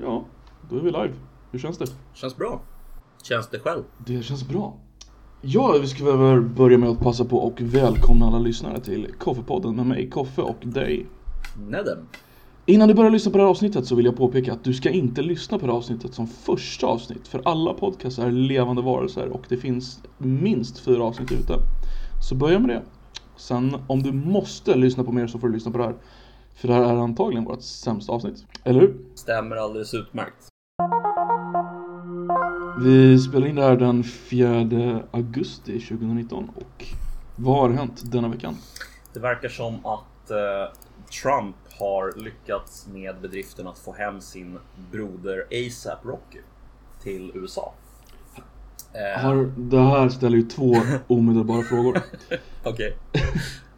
Ja, då är vi live. Hur känns det? Känns bra. Känns det själv? Det känns bra. Ja, vi ska väl börja med att passa på och välkomna alla lyssnare till Koffepodden med mig, Koffe och dig. Nedem. Innan du börjar lyssna på det här avsnittet så vill jag påpeka att du ska inte lyssna på det här avsnittet som första avsnitt. För alla podcasts är levande varelser och det finns minst fyra avsnitt ute. Så börja med det. Sen om du måste lyssna på mer så får du lyssna på det här. För det här är antagligen vårt sämsta avsnitt. Eller hur? Stämmer alldeles utmärkt. Vi spelar in det här den 4 augusti 2019 och vad har hänt denna veckan? Det verkar som att eh, Trump har lyckats med bedriften att få hem sin broder ASAP Rocky till USA. Eh, Har, det här ställer ju två omedelbara frågor. Okej.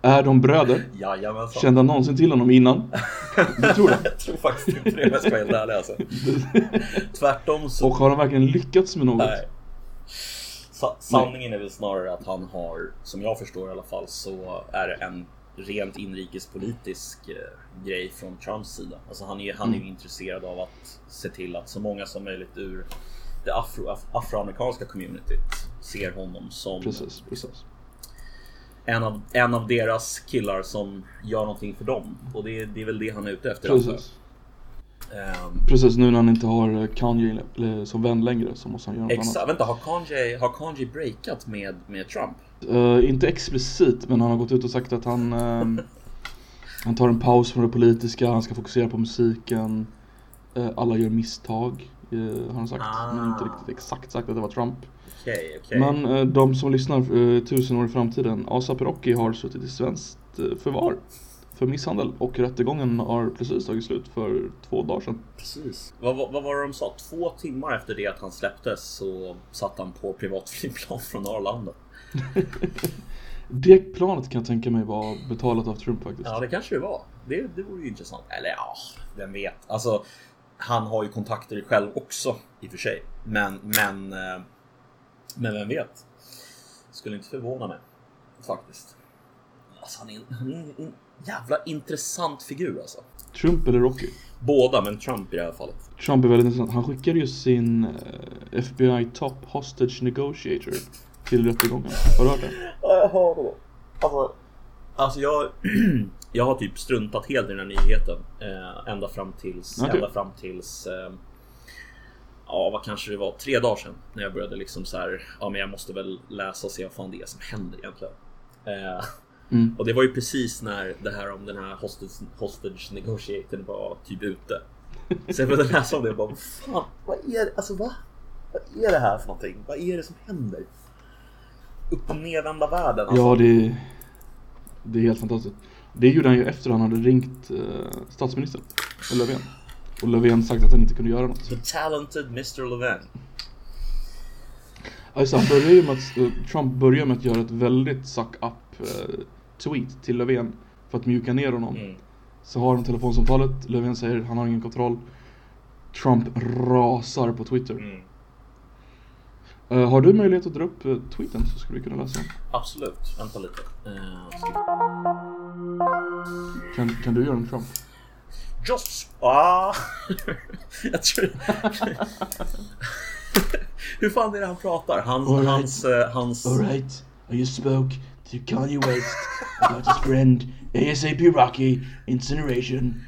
Är de bröder? Jajamensan. Kände han någonsin till honom innan? Du tror det? Jag tror faktiskt inte det om jag ska vara helt ärlig alltså. Tvärtom så... Och har han verkligen lyckats med något? Nej. Sa- sanningen är väl snarare att han har, som jag förstår i alla fall, så är det en rent inrikespolitisk eh, grej från Trumps sida. Alltså han är, han är Mm. intresserad av att se till att så många som möjligt ur det afro, af, afroamerikanska communityt ser honom som Precis, precis. En av, en av deras killar som gör någonting för dem. Och det, är- det är väl det han är ute efter. Precis. Ehm, Precis nu när han inte har eh, Kanye som vän längre så måste han göra något Exakt, annat. vänta har Kanye, har Kanye breakat med, med Trump? Eh, inte explicit men han har gått ut och sagt att han ehm, Han tar en paus från det politiska, han ska fokusera på musiken Eh, Alla gör misstag har han sagt Ah. Men inte riktigt exakt sagt att det var Trump Okej, okej. Men eh, de som lyssnar eh, tusen år i framtiden ASAP Rocky har suttit i svenskt eh, förvar För misshandel och rättegången har precis tagit slut för två dagar sedan Precis. Vad, vad, vad var det de sa? Två timmar efter det att han släpptes så satt han på privatflygplan från Arlanda. Det planet kan jag tänka mig var betalat av Trump faktiskt Ja, det kanske det var. Det, det vore ju intressant. Eller ja, vem vet. Alltså, han har ju kontakter själv också i och för sig. Men, men, eh, men vem vet? Skulle inte förvåna mig faktiskt. Alltså, han är, en- han är en, en jävla intressant figur alltså. Trump eller Rocky? Båda, men Trump i det här fallet. Trump är väldigt intressant. Han skickade ju sin eh, FBI Top Hostage Negotiator till rättegången. Har du hört det? Ja, jag hör det. Alltså, alltså jag, jag har typ struntat helt i den här nyheten. Eh, ända fram tills, Okej. ända fram tills eh, Ja, vad kanske det var? Tre dagar sedan. När jag började liksom så här. Ja, men jag måste väl läsa och se vad fan det är som händer egentligen. Eh, Mm. och det var ju precis när det här om den här hostage, hostage negotiatorn var typ ute. Så jag började läsa om det och bara, vad fan, vad är det? Alltså va? Vad är det här för någonting? Vad är det som händer? Upp och nedvända världen alltså. Ja, det, det är helt fantastiskt. Det gjorde han ju efter han hade ringt eh, statsministern, Löfven. Och Löfven sagt att han inte kunde göra något. The talented Mr. Levin. Alltså, han börjar ju med att, eh, Trump börjar med att göra ett väldigt suck up eh, tweet till Löfven för att mjuka ner honom. Mm. Så har de telefonsamtalet, Löfven säger han har ingen kontroll. Trump rasar på Twitter. Mm. Eh, har du möjlighet att dra upp uh, tweeten så skulle vi kunna läsa den. Absolut. Vänta lite. Eh, Kan, kan du göra en Trump? just... Ah. jag tror... Hur fan är det han pratar? Hans... All right. Hans... eh, hans... Alright, I just spoke to Kanye West about his friend ASAP Rocky incineration.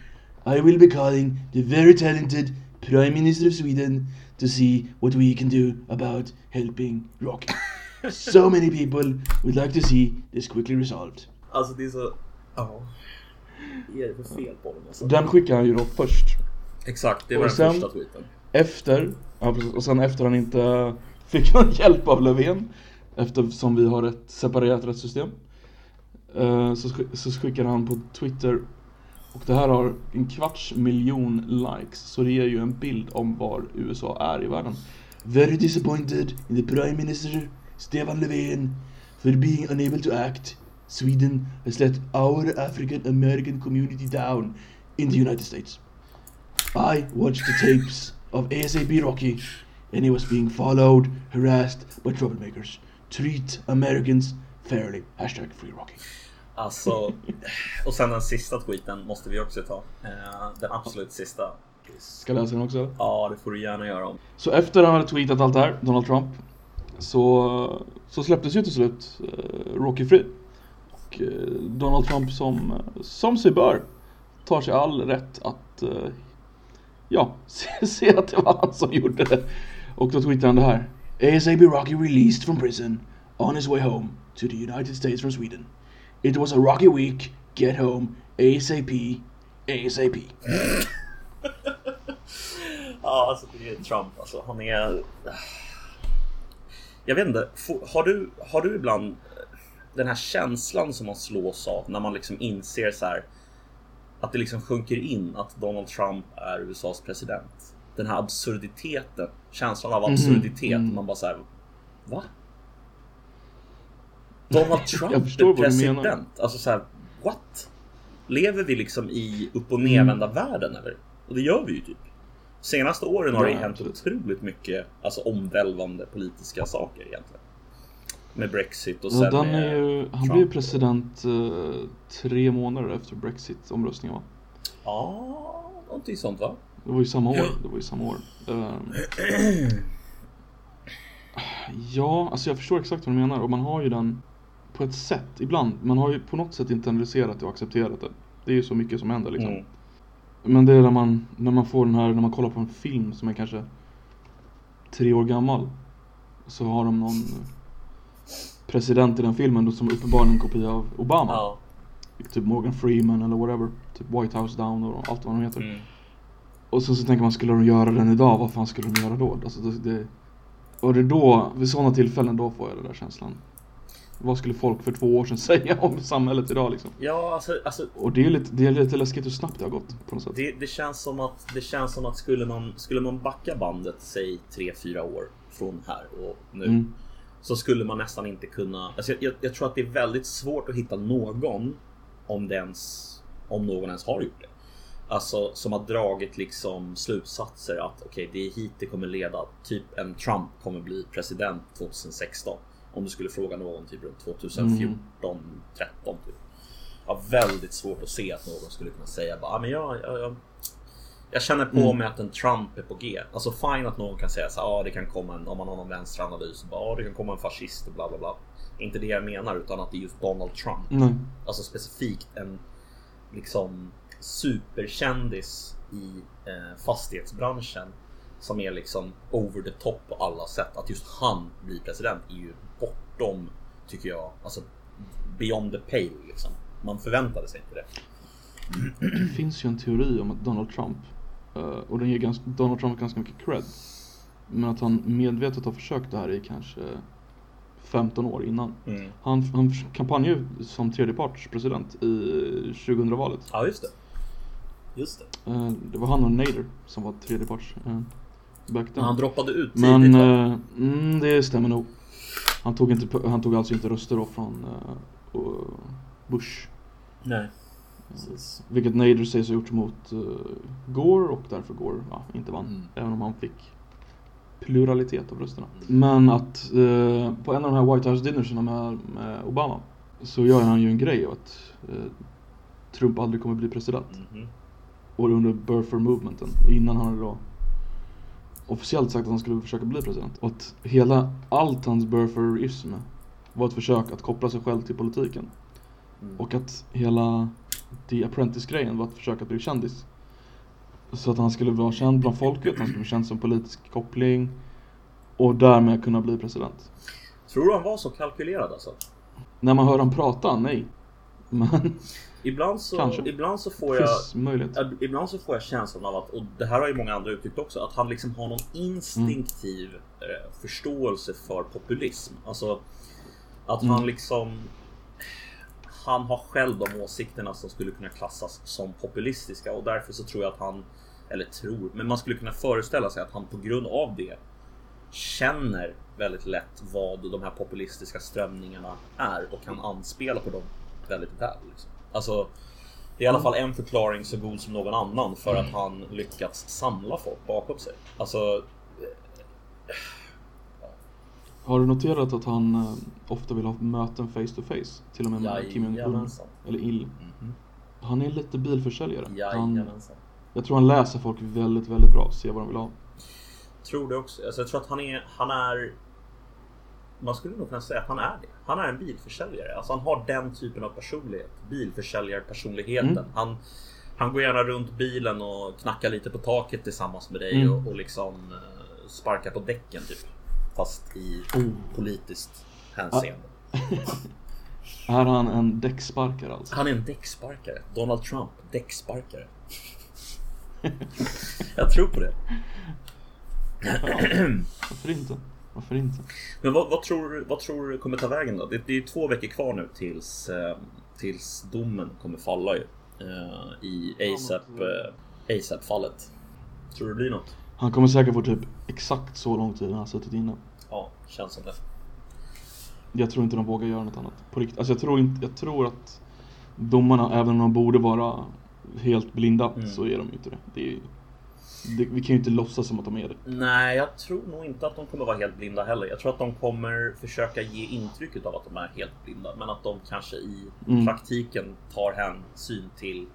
I will be calling the very talented Prime Minister of Sweden to see what we can do about helping Rocky. So many people would like to see this quickly resolved. Alltså det är så... Ja. Vad är det för fel på dem alltså? Den skickar han ju då först. Exakt, det var Och den sen- första tweeten. Efter, ja precis, och sen efter han inte fick någon hjälp av Löfven Eftersom vi har ett separerat rättssystem eh, så, så skickar han på Twitter Och det här har en kvarts miljon likes Så det ger ju en bild om var USA är i världen Very disappointed in the Prime Minister Stefan Löfven For being unable to act Sweden has let our African American community down in the United States I watched the tapes of ASAP Rocky and he was being followed, harassed by troublemakers. Treat Americans fairly. Hashtag free Rocky. Alltså, och sen den sista tweeten måste vi också ta. Eh, den absolut sista. Ska jag läsa den också? Ja, det får du gärna göra. om. Så efter han hade tweetat allt det här, Donald Trump, så, så släpptes ju till slut eh, Rocky fri. Och eh, Donald Trump som, som sig bör, tar sig all rätt att, eh, ja, se, se att det var han som gjorde det. Och då tweetade han det här. ASAP Rocky released from prison on his way home to the United States from Sweden. It was a rocky week, get home, ASAP, ASAP. Ja, alltså det är Trump alltså. Han är... Jag vet inte, har du, har du ibland den här känslan som man slås av när man liksom inser så här att det liksom sjunker in att Donald Trump är USAs president? Den här absurditeten, känslan av absurditet. mm. Man bara så här, va? Donald Trump är president? Alltså så här, what? Lever vi liksom i upp och nervända Mm. världen eller? Och det gör vi ju typ. Senaste åren har det Ja, hänt absolut. otroligt mycket alltså, omvälvande politiska saker egentligen. Med Brexit och Ja, sen den med ju, han Trump. blev ju president eh, tre månader efter Brexit-omröstningen va? Ja, någonting sånt va? Det var ju samma år. Det var ju samma år. Ehm, ja, alltså jag förstår exakt vad du menar och man har ju den på ett sätt ibland. Man har ju på något sätt internaliserat det och accepterat det. Det är ju så mycket som händer liksom. Mm. Men det är när man, när man får den här, när man kollar på en film som är kanske tre år gammal. Så har de någon president i den filmen då som uppenbarligen en kopia av Obama. Ja. Typ Morgan Freeman eller whatever. Typ White House Down och allt vad de heter. Mm. Och så, så tänker man, skulle de göra den idag? Vad fan skulle de göra då? Alltså, det, det, och det då, vid sådana tillfällen, då får jag den där känslan. Vad skulle folk för två år sedan säga om samhället idag liksom? Ja, alltså, alltså Och det är lite, det är lite läskigt hur snabbt det har gått på något sätt. det, det känns som att det känns som att skulle man skulle man backa bandet säg 3-4 år från här och nu Mm. Så skulle man nästan inte kunna. Alltså jag, jag, jag tror att det är väldigt svårt att hitta någon om ens om någon ens har gjort det. Alltså som har dragit liksom slutsatser att okej, det är hit det kommer leda. Typ en Trump kommer bli president 2016. Om du skulle fråga någon typ runt 2014, 13 typ. Har väldigt svårt att se att någon skulle kunna säga bara, ah, men jag, jag, jag, jag känner på Mm. mig att en Trump är på G. Alltså fine att någon kan säga så ja ah, det kan komma en, om man har någon vänsteranalys, bara, ah, det kan komma en fascist och bla bla bla. Inte det jag menar utan att det är just Donald Trump. Nej. Alltså specifikt en liksom superkändis i eh, fastighetsbranschen som är liksom over the top på alla sätt. Att just han blir president är ju bortom, tycker jag, alltså beyond the pale liksom. Man förväntade sig inte det. Det finns ju en teori om att Donald Trump, och den ger ganska, Donald Trump ganska mycket cred. Men att han medvetet har försökt det här i kanske 15 år innan. Mm. Han, han kampanjade ju som tredjepartspresident i 2000-valet. Ja, just det. Just det. Eh, Det var han och Nader som var tredjeparts eh, back. Han droppade ut tidigt Men va? eh, mm, det stämmer nog. Han tog, inte, han tog alltså inte röster då från eh, och Bush. Nej. Precis. Vilket Nader sägs ha gjort mot uh, Gore och därför Gore ja, inte vann. Mm. Även om han fick pluralitet av rösterna. Men att eh, på en av de här White House dinnerserna med, med Obama så gör han ju en grej av att eh, Trump aldrig kommer bli president. Mhm. Och under Burfer movementen, innan han hade då officiellt sagt att han skulle försöka bli president. Och att hela, allt hans Burferism var ett försök att koppla sig själv till politiken. Mm. Och att hela The Apprentice-grejen var att bli kändis. Så att han skulle vara känd bland folket, han skulle bli känd som politisk koppling. Och därmed kunna bli president. Tror du han var så kalkylerad alltså? När man hör han prata, nej. Men Ibland så, Kanske. ibland så får jag Ibland så får jag känslan av att, och det här har ju många andra uttryckt också, att han liksom har någon instinktiv eh, förståelse för populism. Alltså att han Mm. liksom han har själv de åsikterna som skulle kunna klassas som populistiska och därför så tror jag att han, eller tror, men man skulle kunna föreställa sig att han på grund av det känner väldigt lätt vad de här populistiska strömningarna är och kan anspela på dem väldigt väl. Liksom. Alltså, det är i alla fall en förklaring så god som någon annan för att han lyckats samla folk bakom sig. Alltså, har du noterat att han eh, ofta vill ha möten face to face? Till och med med Kim Jong-Un. Eller Il. Mhm. Han är lite bilförsäljare. Han. Jag tror han läser folk väldigt, väldigt bra. Ser vad de vill ha. Tror det också. Alltså, jag tror att han är, han är man skulle nog kunna säga att han är det. Han är en bilförsäljare. Alltså han har den typen av personlighet. Bilförsäljarpersonligheten. Mm. Han, han går gärna runt bilen och knackar lite på taket tillsammans med dig Mm. och, och liksom eh, sparkar på däcken typ. Fast i Oh. politiskt hänseende. Är han en däcksparkare alltså? Han är en däcksparkare. Donald Trump, däcksparkare. Jag tror på det. Varför inte? Varför inte? Men vad, vad, tror, vad tror du kommer ta vägen då? Det, det är två veckor kvar nu tills, eh, tills domen kommer falla ju. Eh, I ASAP, eh, ASAP. Tror du det blir något? Han kommer säkert få typ exakt så lång tid han har suttit inne. Ja, känns som det. Jag tror inte de vågar göra något annat. På riktigt. Alltså jag tror inte, jag tror att domarna, även om de borde vara helt blinda, Mm. så är de inte det. det, är, det vi kan ju inte låtsas som att de är det. Nej, jag tror nog inte att de kommer vara helt blinda heller. Jag tror att de kommer försöka ge intrycket av att de är helt blinda, men att de kanske i Mm. praktiken tar hänsyn till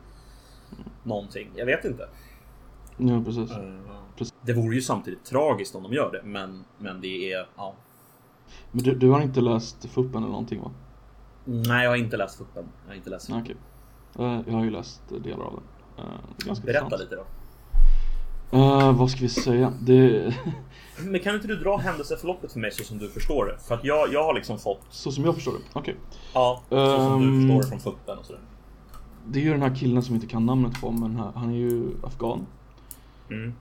någonting. Jag vet inte. Ja, precis. Precis. Det vore ju samtidigt tragiskt om de gör det, men, men det är ja. Men du, du har inte läst FUPen eller någonting va? Nej, jag har inte läst Fuppen. Jag har inte läst Nej, okej. Eh, Jag har ju läst delar av den. Eh, Ganska Berätta intressant. lite då. Eh, vad ska vi säga? Det, Men kan inte du dra händelseförloppet för mig så som du förstår det? För att jag, jag har liksom fått, så som jag förstår det. Okej. ja, så som du Ehm. förstår det från Fuppen och sådär. Det är ju den här killen som inte kan namnet på, men han är ju afghan. Mm.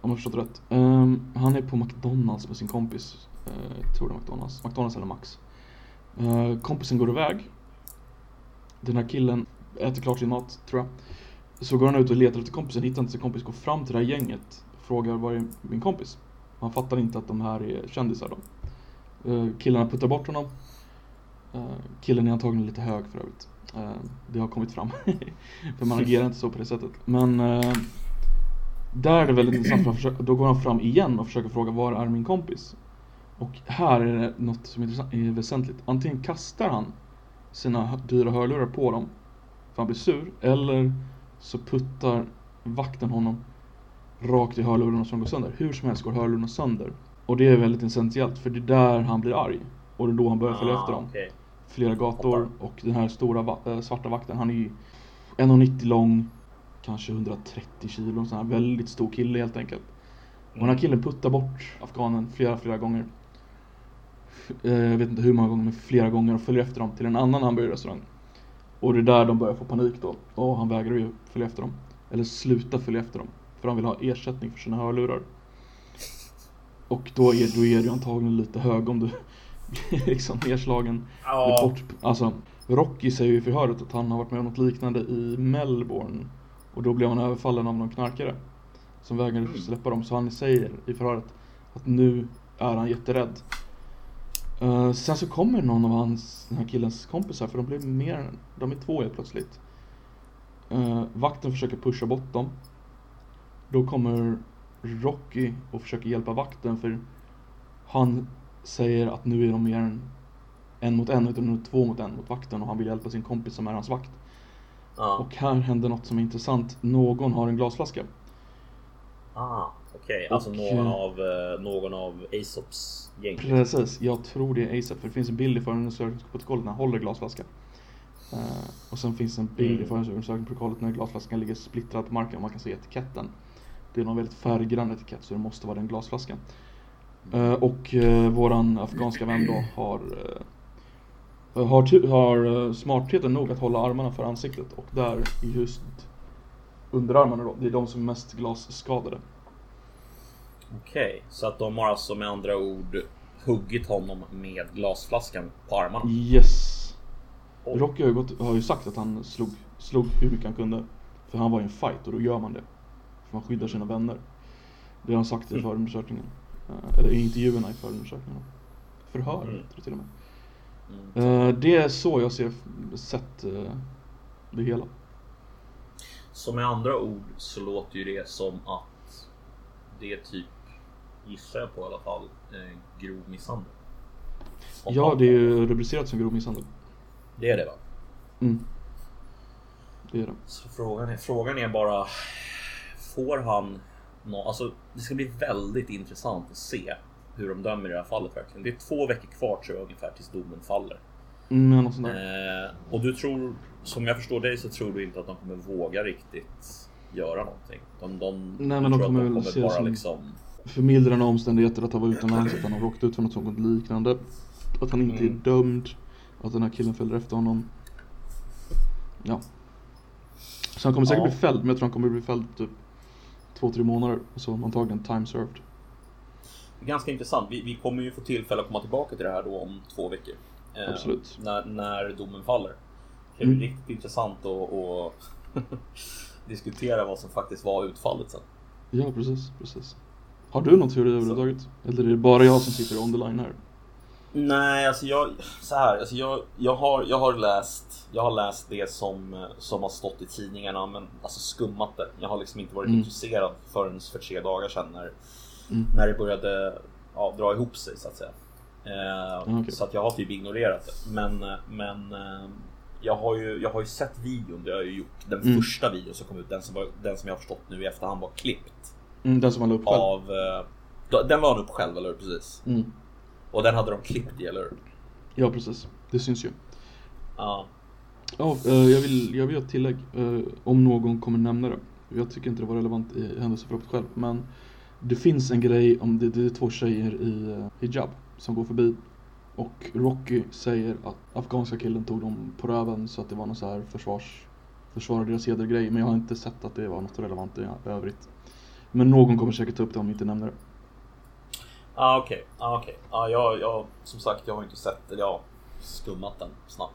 Om jag förstått rätt. Um, han är på McDonalds med sin kompis. Uh, tror det är McDonalds. McDonalds eller Max. Uh, kompisen går iväg. Den här killen äter klart sin mat, tror jag. Så går han ut och letar efter kompisen, hittar inte sin kompis, går fram till det här gänget. Frågar var är min kompis? Han fattar inte att de här är kändisar då. Uh, killarna puttar bort honom. Uh, killen är antagligen lite hög för övrigt. Uh, det har kommit fram. för man agerar inte så på det sättet. Men där är det väldigt intressant för försöker, då går han fram igen och försöker fråga var är min kompis? Och här är det något som är, är väsentligt. Antingen kastar han sina dyra hörlurar på dem för han blir sur eller så puttar vakten honom rakt i hörlurarna som går sönder. Hur som helst går hörlurarna sönder. Och det är väldigt essentiellt för det är där han blir arg. Och det är då han börjar följa efter dem. Ah, okej. Flera gator och den här stora äh, svarta vakten han är ju 1,90 lång Kanske 130 kilo, sån här väldigt stor kille helt enkelt. Och den här killen puttar bort afghanen flera, flera gånger. Eh, Jag vet inte hur många gånger, men flera gånger och följer efter dem till en annan hamburgerrestaurang. Och det är där de börjar få panik då. Och han vägrar ju följa efter dem. Eller sluta följa efter dem. För han vill ha ersättning för sina hörlurar. Och då är, då är ju antagligen lite hög om du blir liksom nedslagen. Ja, bort, alltså, Rocky säger ju i förhöret att han har varit med om något liknande i Melbourne. Och då blev han överfallen av någon knarkare. Som vägrade Mm. släppa dem. Så han säger i förhöret att nu är han jätterädd. Eh, sen så kommer någon av hans, den här killens kompisar, för de blir mer, än- de är två helt plötsligt. Eh, vakten försöker pusha bort dem. Då kommer Rocky och försöker hjälpa vakten för han säger att nu är de mer än en mot en utan nu två mot en mot vakten och han vill hjälpa sin kompis som är hans vakt. Ja. Och här händer något som är intressant. Någon har en glasflaska. Ah, okej. Alltså Och, någon eh, av, eh, någon av Aesops gäng. Precis, jag tror det är ASAP för det finns en bild i förundersökningsprotokollet när han håller glasflaskan. Eh, och sen finns en bild i Mm. förundersökningsprotokollet när glasflaskan ligger splittrad på marken och man kan se etiketten. Det är någon väldigt färggrann etikett så det måste vara den glasflaskan. Eh, och eh, våran afghanska vän då har har, har eh, smartheten nog att hålla armarna för ansiktet och där i just underarmarna då, det är de som är mest glasskadade. Okej, så att de har alltså med andra ord huggit honom med glasflaskan på armarna. Yes! Oj. Rocky har ju, gått, har ju sagt att han slog, slog hur mycket han kunde. För han var i en fight och då gör man det. För man skyddar sina vänner. Det har han sagt i Mm. förundersökningen. Eh, eller i intervjuerna i förundersökningen. Förhör, Mm. till och med. Mm. Eh, det är så jag ser sett eh, det hela. Så med andra ord så låter ju det som att det är typ, gissar jag på i alla fall, grov misshandel. Om Ja, det är ju rubricerat som grov misshandel. Det är det va? Mm. Det är det. Så frågan är, frågan är bara får han nå, alltså det ska bli väldigt intressant att se hur de dömer i det här fallet verkligen. Det är två veckor kvar tror jag ungefär tills domen faller. Mm, något sånt där. Eh, och du tror, som jag förstår dig så tror du inte att de kommer våga riktigt göra någonting. De, de, Nej, men de kommer väl de kommer det bara som- liksom... Förmildrande omständigheter att han var utomlands, att han har råkat ut för något sånt liknande. Att han inte Mm. är dömd. Att den här killen följer efter honom. Ja. Så han kommer säkert Ja. bli fälld, men jag tror han kommer bli fälld typ två, tre månader. Och så antagligen time served. Ganska intressant. Vi, vi kommer ju få tillfälle att komma tillbaka till det här då om två veckor. Eh, Absolut. När, när domen faller. Det blir Mm. riktigt intressant att, att diskutera vad som faktiskt var utfallet sen. Ja, precis, precis. Har du någon teori överhuvudtaget? Eller är det bara jag som sitter on the line här? Nej, alltså jag, så här, alltså jag, jag, har, jag har läst, jag har läst det som, som har stått i tidningarna, men alltså skummat det. Jag har liksom inte varit Mm. intresserad förrän för tre dagar sedan när, Mm. när det började ja, dra ihop sig så att säga. Eh, Ja, okej. Så att jag har typ ignorerat det. Men, men eh, jag, har ju, jag har ju sett videon, det har jag ju gjort. Den Mm. första videon som kom ut, den som, var, den som jag har förstått nu i efterhand var klippt. Mm, den som han la upp själv. Av, eh, den la han upp själv, eller hur? Precis. Mm. Och den hade de klippt i, eller hur? Ja, precis. Det syns ju. Ja. Ja, eh, jag, vill, jag vill göra ett tillägg. eh, om någon kommer nämna det. Jag tycker inte det var relevant i händelseförloppet själv. Men det finns en grej om det, det är två tjejer i eh, hijab som går förbi. Och Rocky säger att afghanska killen tog dem på röven så att det var någon så här försvars, försvara deras heder-grej. Men jag har inte sett att det var något relevant i övrigt. Men någon kommer säkert ta upp det om vi inte nämner det. Ah, okej, ah, okej. Ah, jag, jag, som sagt, jag har inte sett eller jag har skummat den snabbt.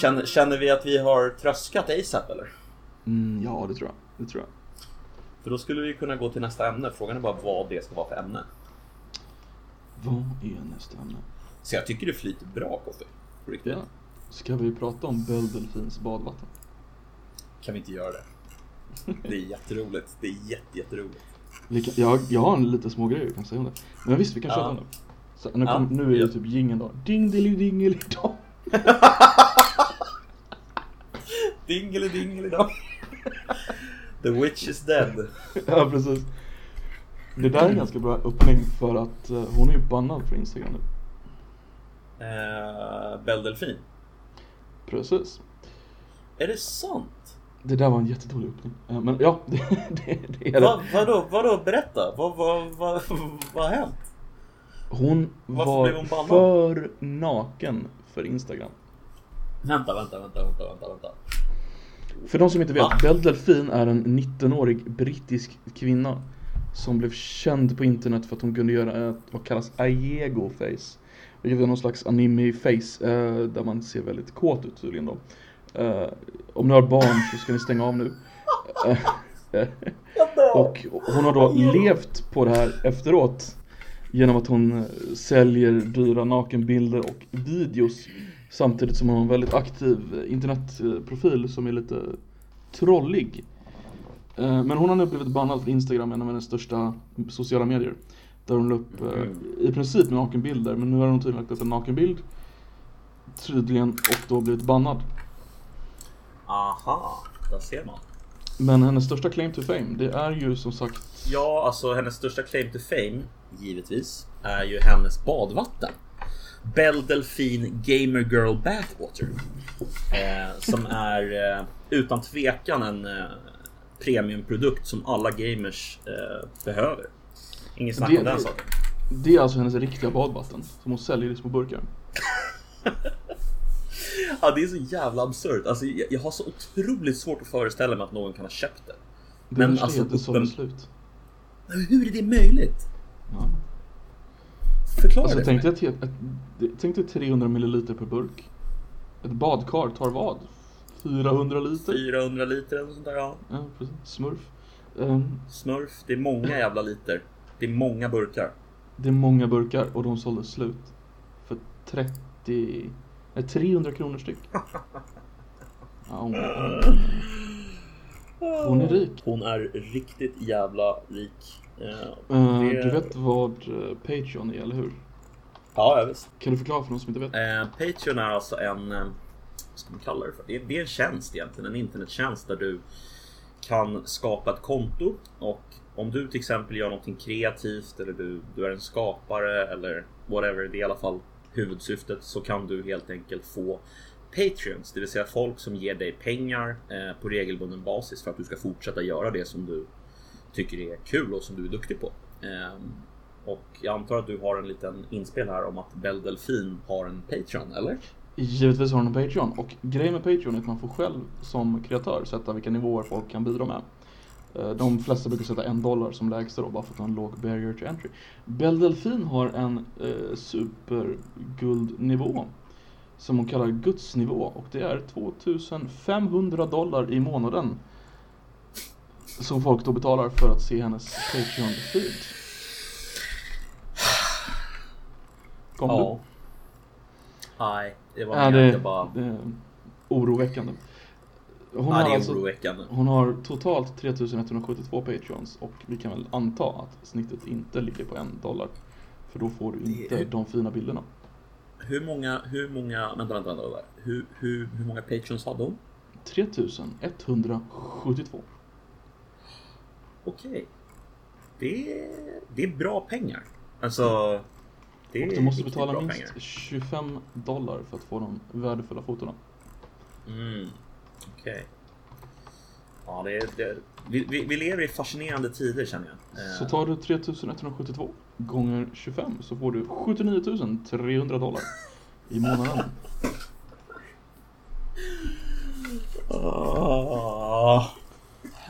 Känner, känner vi att vi har tröskat ASAP eller? Mm, ja, det tror jag. Det tror jag. För då skulle vi kunna gå till nästa ämne. Frågan är bara vad det ska vara för ämne. Vad är nästa ämne? Så jag tycker det flyter bra Koffe. Riktigt. Ja. Ska vi prata om Belle Delfins badvatten? Kan vi inte göra det? Det är jätteroligt. Det är jätte, jätteroligt. Vi kan, jag, jag har en lite små grejer jag kan säga om det. Men visst, vi kan Ja. köra om det. Så, nu, Ja. kom, nu är det Ja. typ jingeln då. Ding dili The witch is dead. Ja, precis. Det där är en ganska bra öppning för att eh, hon är ju bannad för Instagram nu. Eh, Belle Delfin. Precis. Är det sant? Det där var en jättedålig öppning. Eh, men ja, det, det, det är det. Va, vadå, vadå, berätta. Vad, vad, vad, vad har hänt? Hon Varför var blev hon bannad? för naken för Instagram. Vänta, vänta, vänta, vänta, vänta, vänta. För de som inte vet, Va? Belle Delphine är en 19-årig brittisk kvinna som blev känd på internet för att hon kunde göra ett, vad kallas Aiego face. Vilket är någon slags anime face eh, där man ser väldigt kåt ut tydligen då. Eh, om ni har barn så ska ni stänga av nu. Och hon har då levt på det här efteråt genom att hon eh, säljer dyra nakenbilder och videos samtidigt som hon har en väldigt aktiv eh, internetprofil som är lite trollig. Eh, Men hon har nu blivit bannad från Instagram, en av hennes största sociala medier. Där hon la upp eh, i princip nakenbilder, men nu har hon tydligen lagt upp en nakenbild. Tydligen, och då blivit bannad. Aha, där ser man. Men hennes största claim to fame, det är ju som sagt Ja, alltså hennes största claim to fame, givetvis, är ju hennes badvatten. Belle Delphine Gamer Girl Bathwater. Eh, som är eh, utan tvekan en eh, premiumprodukt som alla gamers eh, behöver. Inget snack om den saken. Det är alltså hennes riktiga badvatten som hon säljer i små burkar. Ja, det är så jävla absurt. Alltså, jag, jag har så otroligt svårt att föreställa mig att någon kan ha köpt det. Det Men alltså, är att det uppen- slut. Hur är det möjligt? Ja. Förklara Alltså det tänk dig, mig. ett, ett, tänk dig 300 milliliter per burk. Ett badkar tar vad? 400 liter? 400 liter eller sånt där. Ja. Ja, precis. Smurf. Ehm, Smurf, det är många jävla liter. Det är många burkar. det är många burkar och de sålde slut. För 30... Nej, 300 kronor styck. Ja, hon, hon, hon är rik. Hon är riktigt jävla rik. Eh, det- Du vet vad eh, Patreon är, eller hur? Ja, jag visst. Kan du förklara för de som inte vet? Eh, Patreon är alltså en, vad ska man kalla det för? Det är, det är en tjänst egentligen, en internettjänst där du kan skapa ett konto och om du till exempel gör någonting kreativt eller du, du är en skapare eller whatever, det är i alla fall huvudsyftet så kan du helt enkelt få Patreons, det vill säga folk som ger dig pengar eh, på regelbunden basis för att du ska fortsätta göra det som du tycker är kul och som du är duktig på. Ehm, och jag antar att du har en liten inspel här om att Bell Delfin har en Patreon, eller? Givetvis har den en Patreon och grejen med Patreon är att man får själv som kreatör sätta vilka nivåer folk kan bidra med. Eh, de flesta brukar sätta en dollar som lägsta då bara för att ha en låg barrier to entry. Bell Delfin har en eh, superguldnivå som hon kallar gudsnivå och det är 2500 dollar i månaden som folk då betalar för att se hennes Patreon-feed. Kom Ja. Nej, det var Ja, det, bara... det är oroväckande. Hon, Ja, har det är alltså, oroväckande. hon har totalt 3172 Patreons och vi kan väl anta att snittet inte ligger på en dollar. För då får du inte Det- de fina bilderna. Hur många, hur många, vänta, vänta, vänta, vänta. Hur, hur, hur många Patreons hade hon? 3172. Okej. Det, är, det är bra pengar. Alltså... Det är Och du måste betala minst pengar. 25 dollar för att få de värdefulla fotona. Mm, okej. Ja, det är, det, vi, vi, vi lever i fascinerande tider känner jag. Så tar du 3172 gånger 25 så får du 79 300 dollar i månaden. Ah,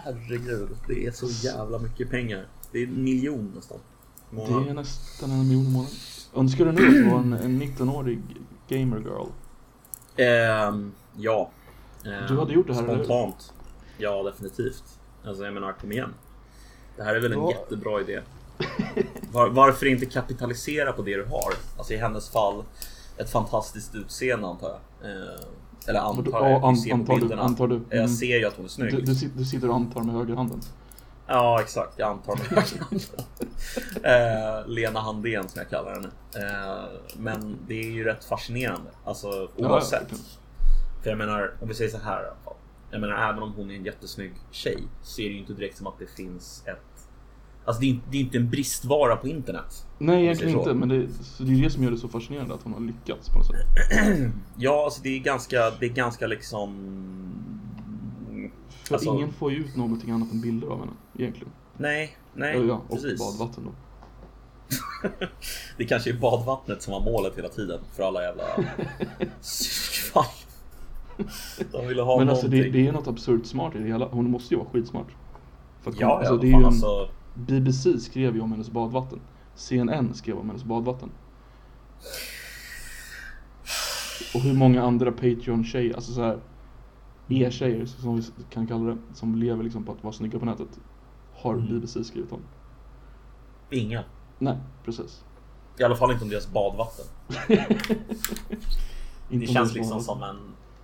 herregud, det är så jävla mycket pengar. Det är en miljon nästan. Det är nästan en miljon i månaden. Önskar du nu att du var en, en 19-årig gamer girl? Ehm, ja. Ehm, Du hade gjort det här, eller? Spontant. Ja, definitivt. Alltså jag menar, kom igen. Det här är väl en Ja. jättebra idé. Var, varför inte kapitalisera på det du har? Alltså i hennes fall, ett fantastiskt utseende antar jag. Ehm, eller antar Ja, jag, an- ser antar du, bilderna. antar du. Jag Mm. ser ju att hon är snygg. Du, du, du sitter och antar med högerhanden. Ja, exakt. Jag antar mig eh, Lena Handén som jag kallar henne. Eh, men det är ju rätt fascinerande. Alltså oavsett. Ja, För jag menar, om vi säger så här. Jag menar, även om hon är en jättesnygg tjej så är det ju inte direkt som att det finns ett... Alltså det är, inte- det är inte en bristvara på internet. Nej, egentligen inte. Men det, det är det som gör det så fascinerande att hon har lyckats på något sätt. Ja, alltså det är ganska, det är ganska liksom... För Alltså- ingen får ju ut någonting annat än bilder av henne, egentligen. Nej, nej, Ja, ja, och precis. badvatten då. Det kanske är badvattnet som var målet hela tiden för alla jävla psykfall. De ville ha Men alltså någonting. det, det är något absurt smart i det hela. Hon måste ju vara skitsmart. För att Ja, alltså, ja, det är fan ju en, alltså. BBC skrev ju om hennes badvatten. CNN skrev om hennes badvatten. Och hur många andra Patreon-tjejer, alltså så här E-tjejer som vi kan kalla det, som lever liksom på att vara snygga på nätet. Har Mm. BBC skrivit om. Inga. Nej, precis. I alla fall inte om deras badvatten. Det känns liksom som en...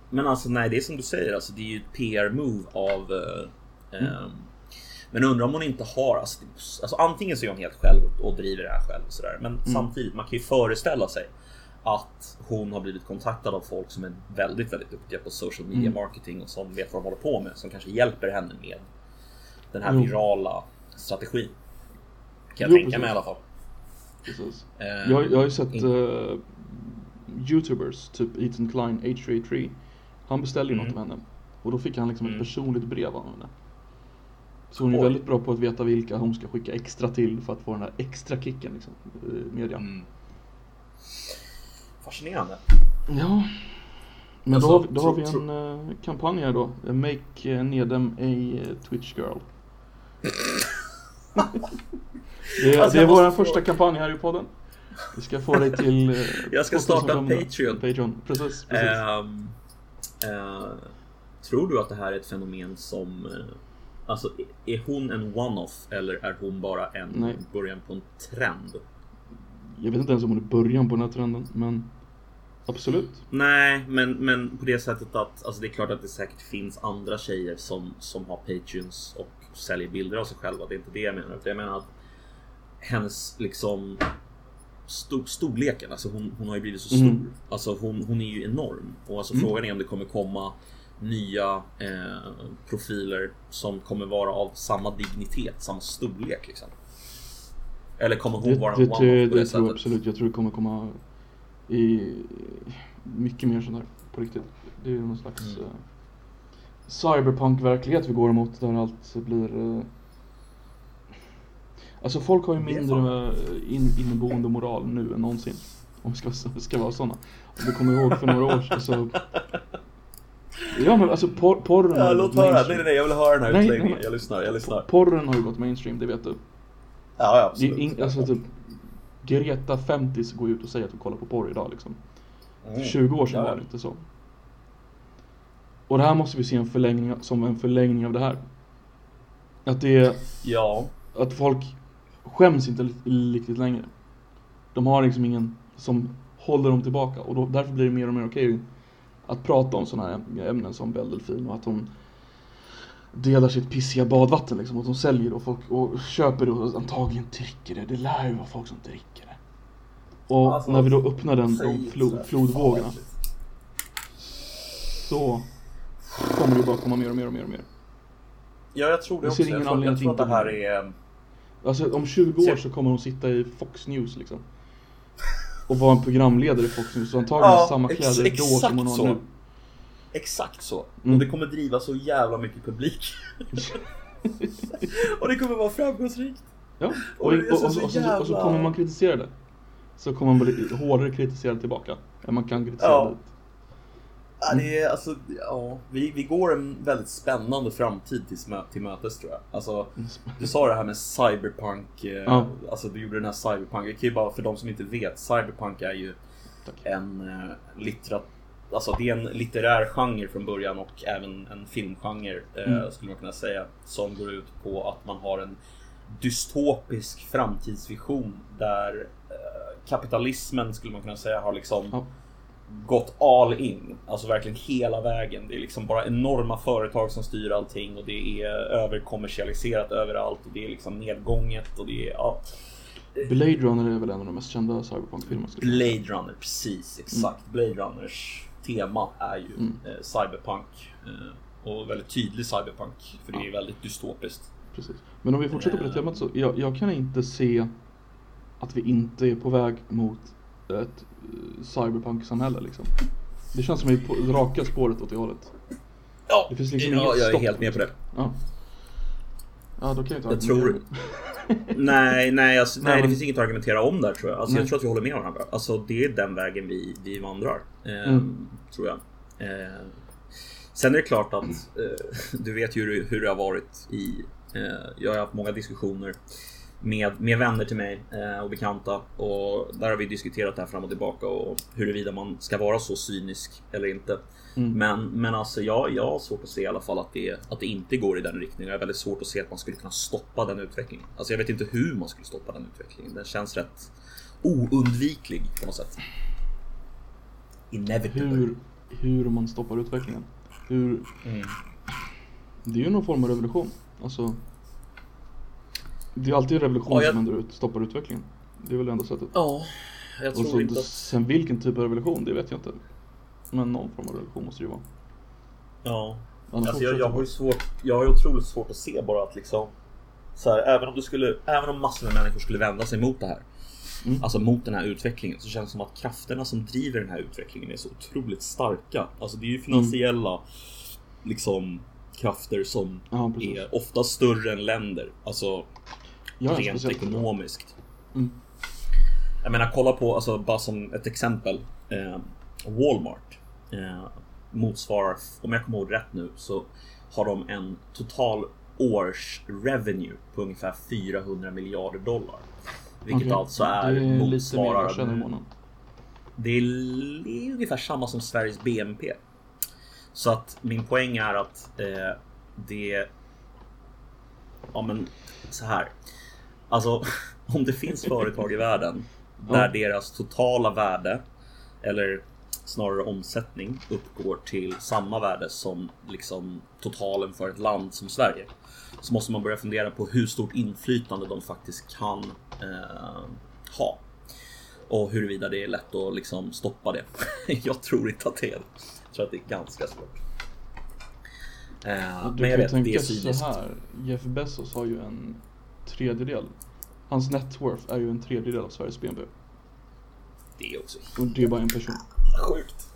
Men alltså nej, det är som du säger. Alltså, det är ju ett PR-move av... eh, Mm. Men undrar om hon inte har... Alltså, det- alltså antingen så är hon helt själv och driver det här själv. och Sådär. Men Mm. samtidigt, man kan ju föreställa sig att hon har blivit kontaktad av folk som är väldigt, väldigt duktiga på social media Mm. marketing och som vet vad de håller på med. Som kanske hjälper henne med den här virala strategin. Kan jag Jo, tänka precis. mig i alla fall. Precis. Ehm, Jag, jag har ju sett eh, Youtubers, typ Ethan Klein, H33 Han beställde ju Mm. något av henne Och då fick han liksom Mm. ett personligt brev av henne Så hon är Oj. väldigt bra på att veta vilka hon ska skicka extra till för att få den här extra kicken liksom, i media Mm. Fascinerande. Ja Men Alltså, då, har då har vi en eh, kampanj här då Make uh, Nedem a eh, Twitch girl Det är, Alltså, det är vår första kampanj här i podden Vi ska få dig till eh, Jag ska starta en 2500. Patreon. Patreon, precis, precis. Ehm, eh, tror du att det här är ett fenomen som... alltså, är hon en one-off eller är hon bara en Nej. början på en trend? Jag vet inte ens om hon är början på den här trenden, men absolut. Nej, men, men på det sättet att alltså det är klart att det säkert finns andra tjejer som, som har Patreons och säljer bilder av sig själva. Det är inte det jag menar. Jag menar att hennes liksom stor, storleken, alltså hon, hon har ju blivit så stor. Mm. Alltså hon, hon är ju enorm. Och alltså Mm. frågan är om det kommer komma nya eh, profiler som kommer vara av samma dignitet, samma storlek liksom. Eller kommer hon Det, vara det, one-off på det det tror jag sättet? absolut. Jag tror det kommer komma i mycket mer sånt här på riktigt. Det är ju någon slags Mm. eh, cyberpunk-verklighet vi går emot där allt blir eh, Alltså folk har ju mindre eh, in, inneboende moral nu än någonsin. Om vi ska, ska vara sådana. Om du kommer ihåg för några år sedan så Ja men alltså por, porren har Ja, ju låt höra. Mainstream. nej, nej, jag vill höra den här Nej, utläggningen. Jag lyssnar, jag lyssnar. Porren har ju gått mainstream, det vet du. Ja, ja, Det absolut. in, alltså typ Greta 50 går ut och säger att hon kollar på porr idag liksom. Mm. För 20 år sedan Ja, var det inte så. Och det här måste vi se en förlängning, som en förlängning av det här. Att det är, Ja, att folk skäms inte riktigt längre. De har liksom ingen som håller dem tillbaka och då, därför blir det mer och mer okej att prata om sådana här ämnen som Belle Delfin och att hon delar sitt pissiga badvatten liksom. Att de säljer det och folk och köper det och antagligen dricker det. Det lär ju vara folk som dricker det. Och Alltså, när vi då öppnar den, de inte flo, sådär. flodvågorna så kommer det bara komma mer och mer och mer och mer. Ja, jag tror det Jag ser också. Jag ingen tror, jag tror att det här är... Alltså om 20 år så kommer hon sitta i Fox News liksom. Och vara en programledare i Fox News. Så antagligen Ja, samma ex- kläder då exakt som hon har så. nu. Exakt så. Mm. Och det kommer driva så jävla mycket publik. och det kommer vara framgångsrikt. Ja, och, Och och, så, jävla- och så kommer man kritisera det. Så kommer man bli hårdare kritiserad tillbaka. Än man kan kritisera Ja. det. Ja, det är alltså, ja, vi, vi går en väldigt spännande framtid till, till mötes tror jag. Alltså, du sa det här med cyberpunk, eh, Ja. alltså du gjorde den här cyberpunk. Jag kan ju bara, för de som inte vet, cyberpunk är ju Tack. en eh, litterat Alltså det är en litterär genre från början och även en filmgenre eh, Mm. skulle man kunna säga. Som går ut på att man har en dystopisk framtidsvision där eh, kapitalismen skulle man kunna säga har liksom Ja. Gått all in. Alltså verkligen hela vägen. Det är liksom bara enorma företag som styr allting och det är överkommersialiserat överallt och det är liksom nedgånget och det är ja, Blade Runner är väl en av de mest kända cyberpunk-filmerna. Blade Runner, precis exakt. Blade Runners tema är ju Mm. eh, cyberpunk eh, och väldigt tydlig cyberpunk för det är väldigt dystopiskt. Precis. Men om vi fortsätter på det Eh. temat så, jag, jag kan inte se att vi inte är på väg mot ett eh, cyberpunk-samhälle liksom. Det känns som att vi är på raka spåret åt det hållet. Ja, Det finns liksom ja jag är helt med på det. Ja. Ja, då kan jag inte Jag tror- Nej, nej, alltså, nej, Nej, det men- finns inget att argumentera om där tror jag. Alltså, Nej. jag tror att vi håller med varandra. Alltså, det är den vägen vi, vi vandrar. Eh, Mm. Tror jag. Eh, sen är det klart att eh, du vet ju hur, hur det har varit i... Eh, jag har haft många diskussioner med, med vänner till mig eh, och bekanta och där har vi diskuterat det här fram och tillbaka och huruvida man ska vara så cynisk eller inte. Mm. Men, men alltså jag, jag har svårt att se i alla fall att det, att det inte går i den riktningen. Jag har väldigt svårt att se att man skulle kunna stoppa den utvecklingen. Alltså jag vet inte hur man skulle stoppa den utvecklingen. Den känns rätt oundviklig på något sätt. Inevitable. Hur, hur man stoppar utvecklingen. Hur, Mm. det är ju någon form av revolution. Alltså, det är alltid revolution Ja, jag- som ändrar ut, stoppar utvecklingen. Det är väl det enda sättet. Ja, jag tror så, inte att... Sen vilken typ av revolution, det vet jag inte. Men någon form av revolution måste det ju vara. Ja. Annars Alltså jag, jag har ju svårt, jag har ju otroligt svårt att se bara att liksom så här, även om du skulle, även om massor med människor skulle vända sig mot det här. Mm. Alltså mot den här utvecklingen så känns det som att krafterna som driver den här utvecklingen är så otroligt starka. Alltså det är ju finansiella liksom krafter som Ja, är ofta större än länder. Alltså Ja, rent ekonomiskt. Mm. Jag menar kolla på, alltså bara som ett exempel. Eh, Walmart eh, motsvarar, om jag kommer ihåg rätt nu, så har de en total års revenue på ungefär 400 miljarder dollar. Vilket Okej. alltså är, Det är lite mer motsvarar... Det är, det är ungefär samma som Sveriges BNP. Så att min poäng är att eh, det... Ja men så här. Alltså om det finns företag i världen där Ja. deras totala värde eller snarare omsättning uppgår till samma värde som liksom totalen för ett land som Sverige. Så måste man börja fundera på hur stort inflytande de faktiskt kan eh, ha. Och huruvida det är lätt att liksom stoppa det. Jag tror inte att det är det. Jag tror att det är ganska svårt. Du men jag vet, det är tänka cyniskt. så här. Jeff Bezos har ju en tredjedel. Hans net worth är ju en tredjedel av Sveriges BNP. Det är också Och det är bara en person. sjukt.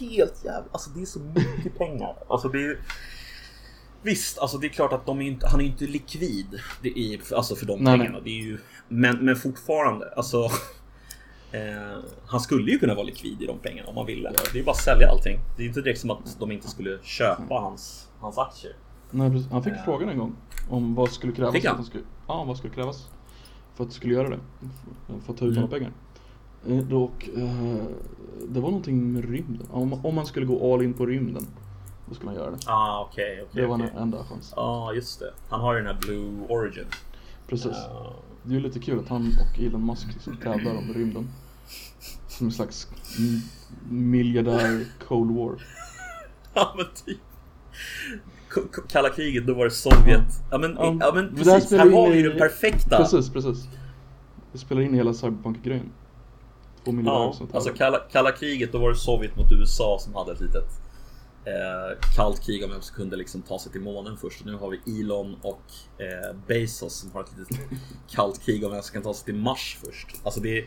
Helt jävla, alltså det är så mycket pengar. Alltså det är Visst, alltså det är klart att de är inte, han är inte likvid det är, alltså för de Nej, pengarna. Det är ju, men, men fortfarande, alltså eh, Han skulle ju kunna vara likvid i de pengarna om han ville. Det är ju bara att sälja allting. Det är inte direkt som att de inte skulle köpa hans, hans aktier. Nej. Han fick Ja. frågan en gång om vad skulle krävas. Fick för han? att han skulle, ja, vad skulle krävas för att du skulle göra det. För att ta ut Mm. några pengar. Eh, Och, eh, det var någonting med rymden. Om, om man skulle gå all in på rymden, då skulle man göra det. Ah, okej, okej. Det var okej. en enda chans. Ja, just det. Han har ju den här Blue Origin. Precis. Ja. Det är ju lite kul att han och Elon Musk liksom tävlar om rymden. Som en slags miljardär Cold War. Ja men typ. Kalla kriget, då var det Sovjet. Ja men, Ja, ja, men precis, här har vi i- ju den perfekta. Precis, precis. Det spelar in hela cyberpunk-grejen. Två miljardärer Ja, som alltså kalla, kalla kriget, då var det Sovjet mot USA som hade ett litet eh, kallt krig om vem som kunde liksom ta sig till månen först. Nu har vi Elon och eh, Bezos som har ett litet kallt krig om vem som kan ta sig till Mars först. Alltså det,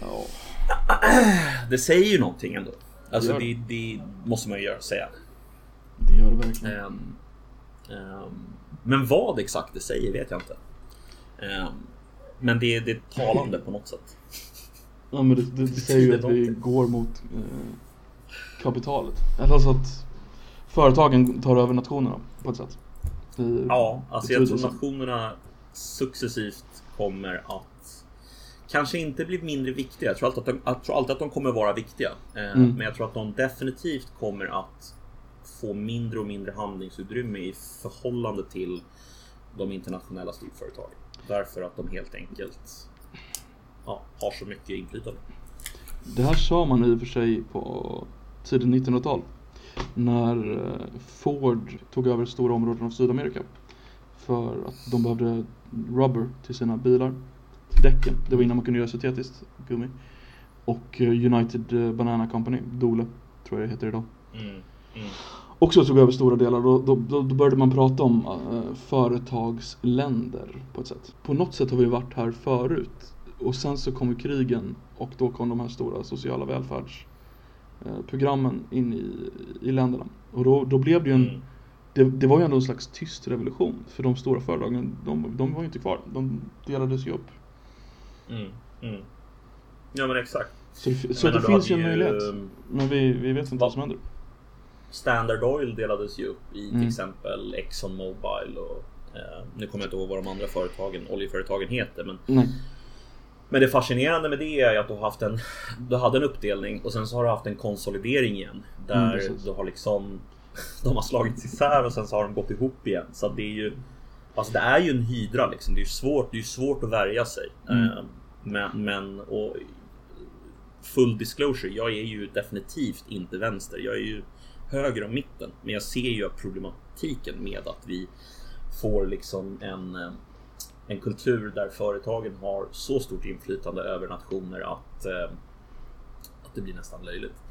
Ja, det säger ju någonting ändå. Alltså det, det måste man ju göra, säga. Det gör det verkligen. Ehm, ehm, men vad exakt det säger vet jag inte. Ehm, men det, det är talande på något sätt. Ja men det, det, det säger ju att vi går mot eh, kapitalet. Alltså att företagen tar över nationerna på ett sätt. I Ja, alltså jag tror nationerna successivt kommer att kanske inte bli mindre viktiga. Jag tror alltid att de, jag tror alltid att de kommer vara viktiga. Eh, Mm. Men jag tror att de definitivt kommer att få mindre och mindre handlingsutrymme i förhållande till de internationella storföretagen. Därför att de helt enkelt ja, har så mycket inflytande. Det här sa man i och för sig på tidigt 1900-tal. När eh, Ford tog över stora områden av Sydamerika. För att de behövde rubber till sina bilar. Till däcken. Det var innan man kunde göra syntetiskt gummi. Och eh, United eh, Banana Company, Dole, tror jag det heter idag. Mm. Mm. Också tog över stora delar. Då, då, då, började man prata om eh, företagsländer på ett sätt. På något sätt har vi varit här förut. Och sen så kom ju krigen och då kom de här stora sociala välfärdsprogrammen in i, i länderna. Och då, då blev det ju en, Mm. det, det var ju ändå en slags tyst revolution. För de stora företagen, de, de var ju inte kvar. De delades ju upp. Mm. Mm. Ja men exakt. Så så det finns ju en möjlighet. Men vi, vi vet inte Va- vad som händer. Standard Oil delades ju upp i till Mm. exempel Exxon Mobil och eh, nu kommer jag inte ihåg vad de andra företagen, oljeföretagen heter men Nej. Men det fascinerande med det är att du har haft en Du hade en uppdelning och sen så har du haft en konsolidering igen Där Mm, du har liksom De har slagits isär och sen så har de gått ihop igen så det är ju Alltså det är ju en hydra liksom Det är ju svårt, det är svårt att värja sig Mm. Eh, Men, men och Full disclosure, jag är ju definitivt inte vänster Jag är ju höger om mitten Men jag ser ju problematiken med att vi Får liksom en eh, en kultur där företagen har så stort inflytande över nationer att, eh, att det blir nästan löjligt.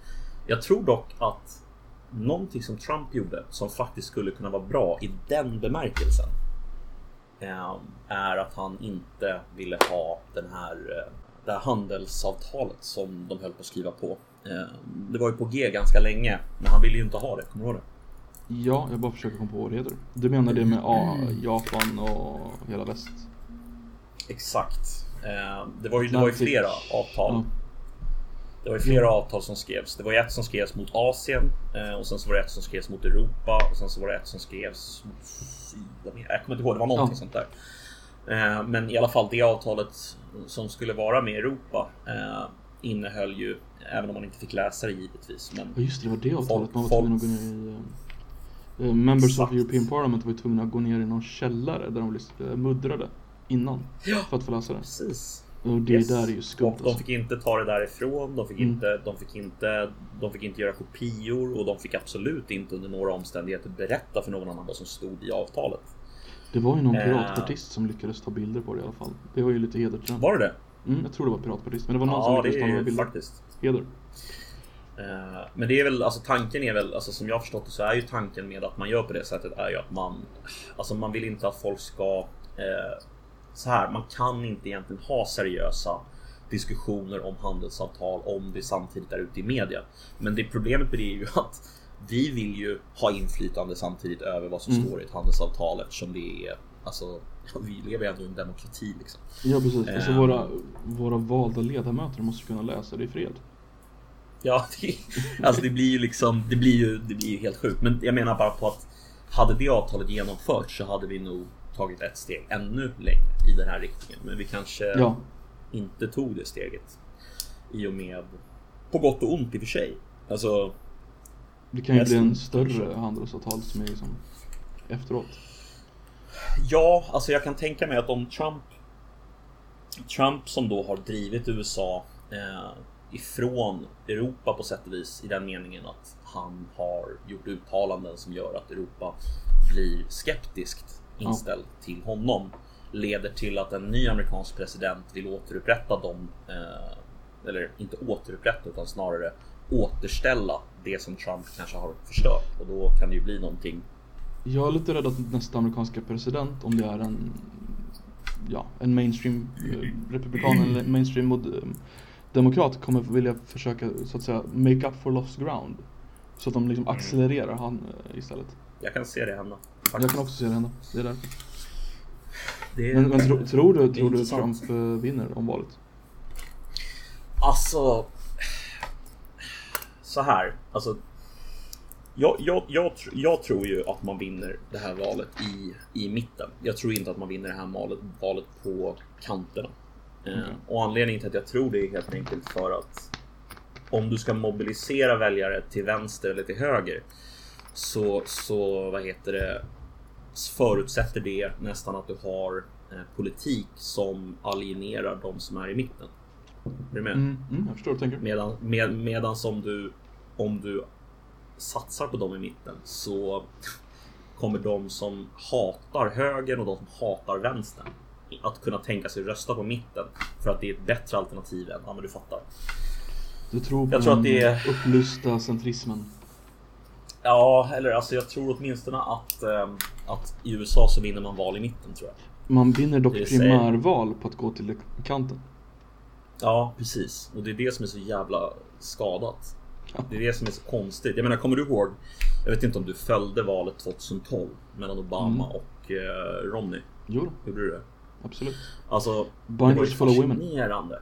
Jag tror dock att någonting som Trump gjorde som faktiskt skulle kunna vara bra i den bemärkelsen eh, är att han inte ville ha den här, det här handelsavtalet som de höll på att skriva på. Eh, det var ju på G ganska länge, men han ville ju inte ha det. Kommer du ihåg det? Ja, jag bara försöker komma på vad det heter. Du menar det med A, Japan och hela väst? Exakt. Eh, det var ju, det var ju flera avtal. Ja. Det var ju flera avtal som skrevs. Det var ju ett som skrevs mot Asien eh, och sen så var det ett som skrevs mot Europa och sen så var det ett som skrevs mot Sydamerika. Jag kommer inte ihåg, det var någonting Ja. sånt där. Men i alla fall det avtalet som skulle vara med Europa eh, innehöll ju, även om man inte fick läsa det givetvis, men Ja just det, det var det avtalet. Man var tvungen att gå ner i... eh, eh, members Exakt. of European Parliament var ju tvungna att gå ner i någon källare där de uh, muddrade innan. Ja. För att få läsa det. precis. Och det Yes. där är ju skumt de, de alltså. fick inte ta det därifrån. De fick, Mm. inte, de, fick inte, de fick inte göra kopior och de fick absolut inte under några omständigheter berätta för någon annan vad som stod i avtalet. Det var ju någon Eh. piratpartist som lyckades ta bilder på det i alla fall. Det var ju lite heder till den. Var det det? Mm, jag tror det var piratpartist. Men det var någon som Ja, det lyckades ta några bilder. faktiskt. Heder. Eh, men det är väl, alltså tanken är väl, alltså som jag har förstått det så är ju tanken med att man gör på det sättet är ju att man, alltså man vill inte att folk ska, eh, så här, man kan inte egentligen ha seriösa diskussioner om handelsavtal om det samtidigt är ute i media. Men det problemet med det är ju att vi vill ju ha inflytande samtidigt över vad som Mm. står i ett handelsavtal eftersom det är, alltså, vi lever ju ändå i en demokrati liksom. Ja precis, alltså Ehm. våra, våra valda ledamöter måste kunna läsa det i fred. Ja, det, alltså det blir ju liksom, det blir ju, det blir ju helt sjukt. Men jag menar bara på att hade det avtalet genomförts så hade vi nog tagit ett steg ännu längre i den här riktningen. Men vi kanske Ja, inte tog det steget. I och med, på gott och ont i och för sig. Alltså, det kan ju bli en större handelsavtal som är liksom efteråt. Ja, alltså jag kan tänka mig att om Trump Trump som då har drivit USA eh, ifrån Europa på sätt och vis i den meningen att han har gjort uttalanden som gör att Europa blir skeptiskt inställd till honom leder till att en ny amerikansk president vill återupprätta dem eh, eller inte återupprätta utan snarare återställa det som Trump kanske har förstört. Och då kan det ju bli någonting Jag är lite rädd att nästa amerikanska president, om det är en, ja, en mainstream eh, republikan eller mainstream mod, eh, demokrat kommer vilja försöka så att säga make up for lost ground. Så att de liksom accelererar han eh, istället. jag kan se det hända. Jag kan också se det hända. Det är därför. Det är- Men, men tro, tror du, tror du. Trump vinner om valet? Alltså. Så här, alltså. Jag, jag, jag, jag tror ju att man vinner det här valet i, i mitten. Jag tror inte att man vinner det här valet, valet på kanterna. Eh, Okej. och anledningen till att jag tror det är helt enkelt för att om du ska mobilisera väljare till vänster eller till höger så, så vad heter det, förutsätter det nästan att du har eh, politik som alienerar de som är i mitten. Är du med? Mm, mm, jag förstår vad du tänker. Medan, med, medan som du, om du satsar på dem i mitten så kommer de som hatar högern och de som hatar vänstern att kunna tänka sig rösta på mitten för att det är ett bättre alternativ än, ja men du fattar. Du tror på Jag tror att det är- upplysta centrismen. Ja, eller alltså jag tror åtminstone att, ehm, att i USA så vinner man val i mitten tror jag. Man vinner dock Det primärval på att gå till kanten. Ja, precis. Och det är det som är så jävla skadat. Ja. Det är det som är så konstigt. Jag menar, kommer du ihåg? Jag vet inte om du följde valet 2012 mellan Obama Mm. och eh, Romney. Jo Gjorde du det? absolut. Alltså, det var ju Binders women. fascinerande.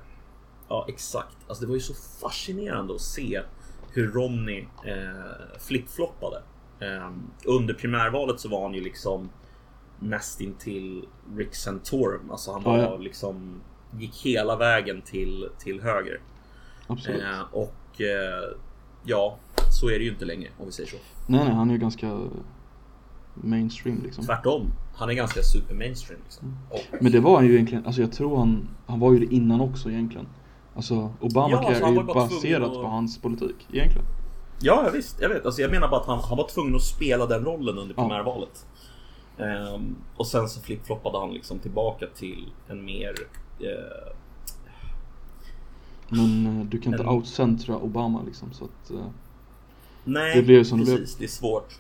Ja, exakt. Alltså, det var ju så fascinerande att se hur Romney eh, flipfloppade. Eh, under primärvalet så var han ju liksom nästintill Rick Santorum. Alltså han Ja, var ja. liksom gick hela vägen till, till höger. Absolut. Eh, och eh, ja, så är det ju inte längre om vi säger så. Nej, nej, han är ju ganska mainstream liksom. Tvärtom. Han är ganska super mainstream. Liksom. Mm. Och, Men det var han ju egentligen, alltså jag tror han, han var ju det innan också egentligen. Alltså Obamacare Ja, alltså, är ju baserat att- på hans politik egentligen. ja, ja, visst. Jag vet. Alltså, jag menar bara att han, han var tvungen att spela den rollen under Ja. primärvalet. Ehm, och sen så flipfloppade han liksom tillbaka till en mer eh, Men eh, du kan inte En- outcentra Obama liksom så att eh, Nej, Det blev ju som det precis. Det är svårt.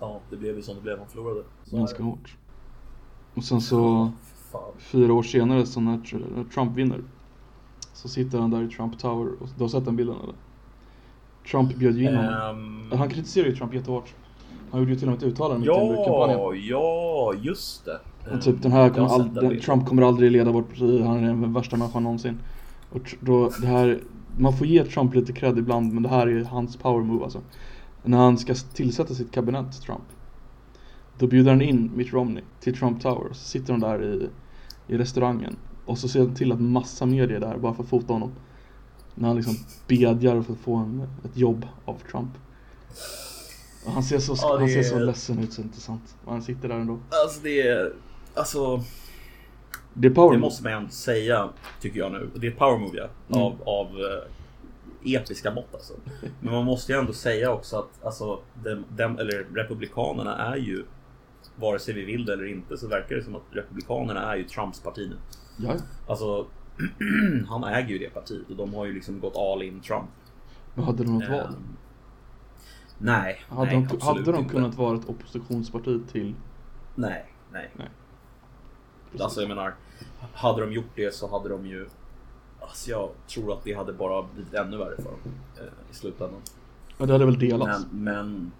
Ja, det blev ju som det blev. Han förlorade. Så ganska hårt. Och sen så Fan. fyra år senare så när Tr- när Trump vinner så sitter han där i Trump Tower och du har sett den bilden eller? Trump bjöd ju in honom. Ehm, Han kritiserar ju Trump jättehårt. Han gjorde ju till och med ett uttalande mitt under kampanjen. ja, ja, just det. Och typ den här kommer den bilden. Trump kommer aldrig leda vårt parti, han är den värsta människan någonsin. Och då, det här, man får ge Trump lite cred ibland men det här är hans power move alltså. När han ska tillsätta sitt kabinett, Trump. Då bjuder han in Mitt Romney till Trump Tower. Så sitter de där i, i restaurangen. Och så ser han till att massa media är där bara för att fota honom. När han liksom bedjar för att få en, ett jobb av Trump. Och han ser så, Ja, det han ser så är- ledsen ut så intressant. Och han sitter där ändå. Alltså det är... Alltså, Det det måste man ändå säga, tycker jag nu. Det är power move, ja. Mm. Av, av eh, episka mått alltså. Men man måste ju ändå säga också att alltså, dem, dem, eller republikanerna är ju, vare sig vi vill det eller inte, så verkar det som att republikanerna är ju Trumps parti nu. Ja. Alltså, han äger ju det partiet och de har ju liksom gått all in Trump. Men hade de något Eh, val? Nej, Hade, nej de, hade de inte. kunnat vara ett oppositionsparti till... Nej, nej. Nej. Alltså jag menar, hade de gjort det så hade de ju... Alltså jag tror att det hade bara blivit ännu värre för dem eh, i slutändan. Men det hade väl delats? Men, men...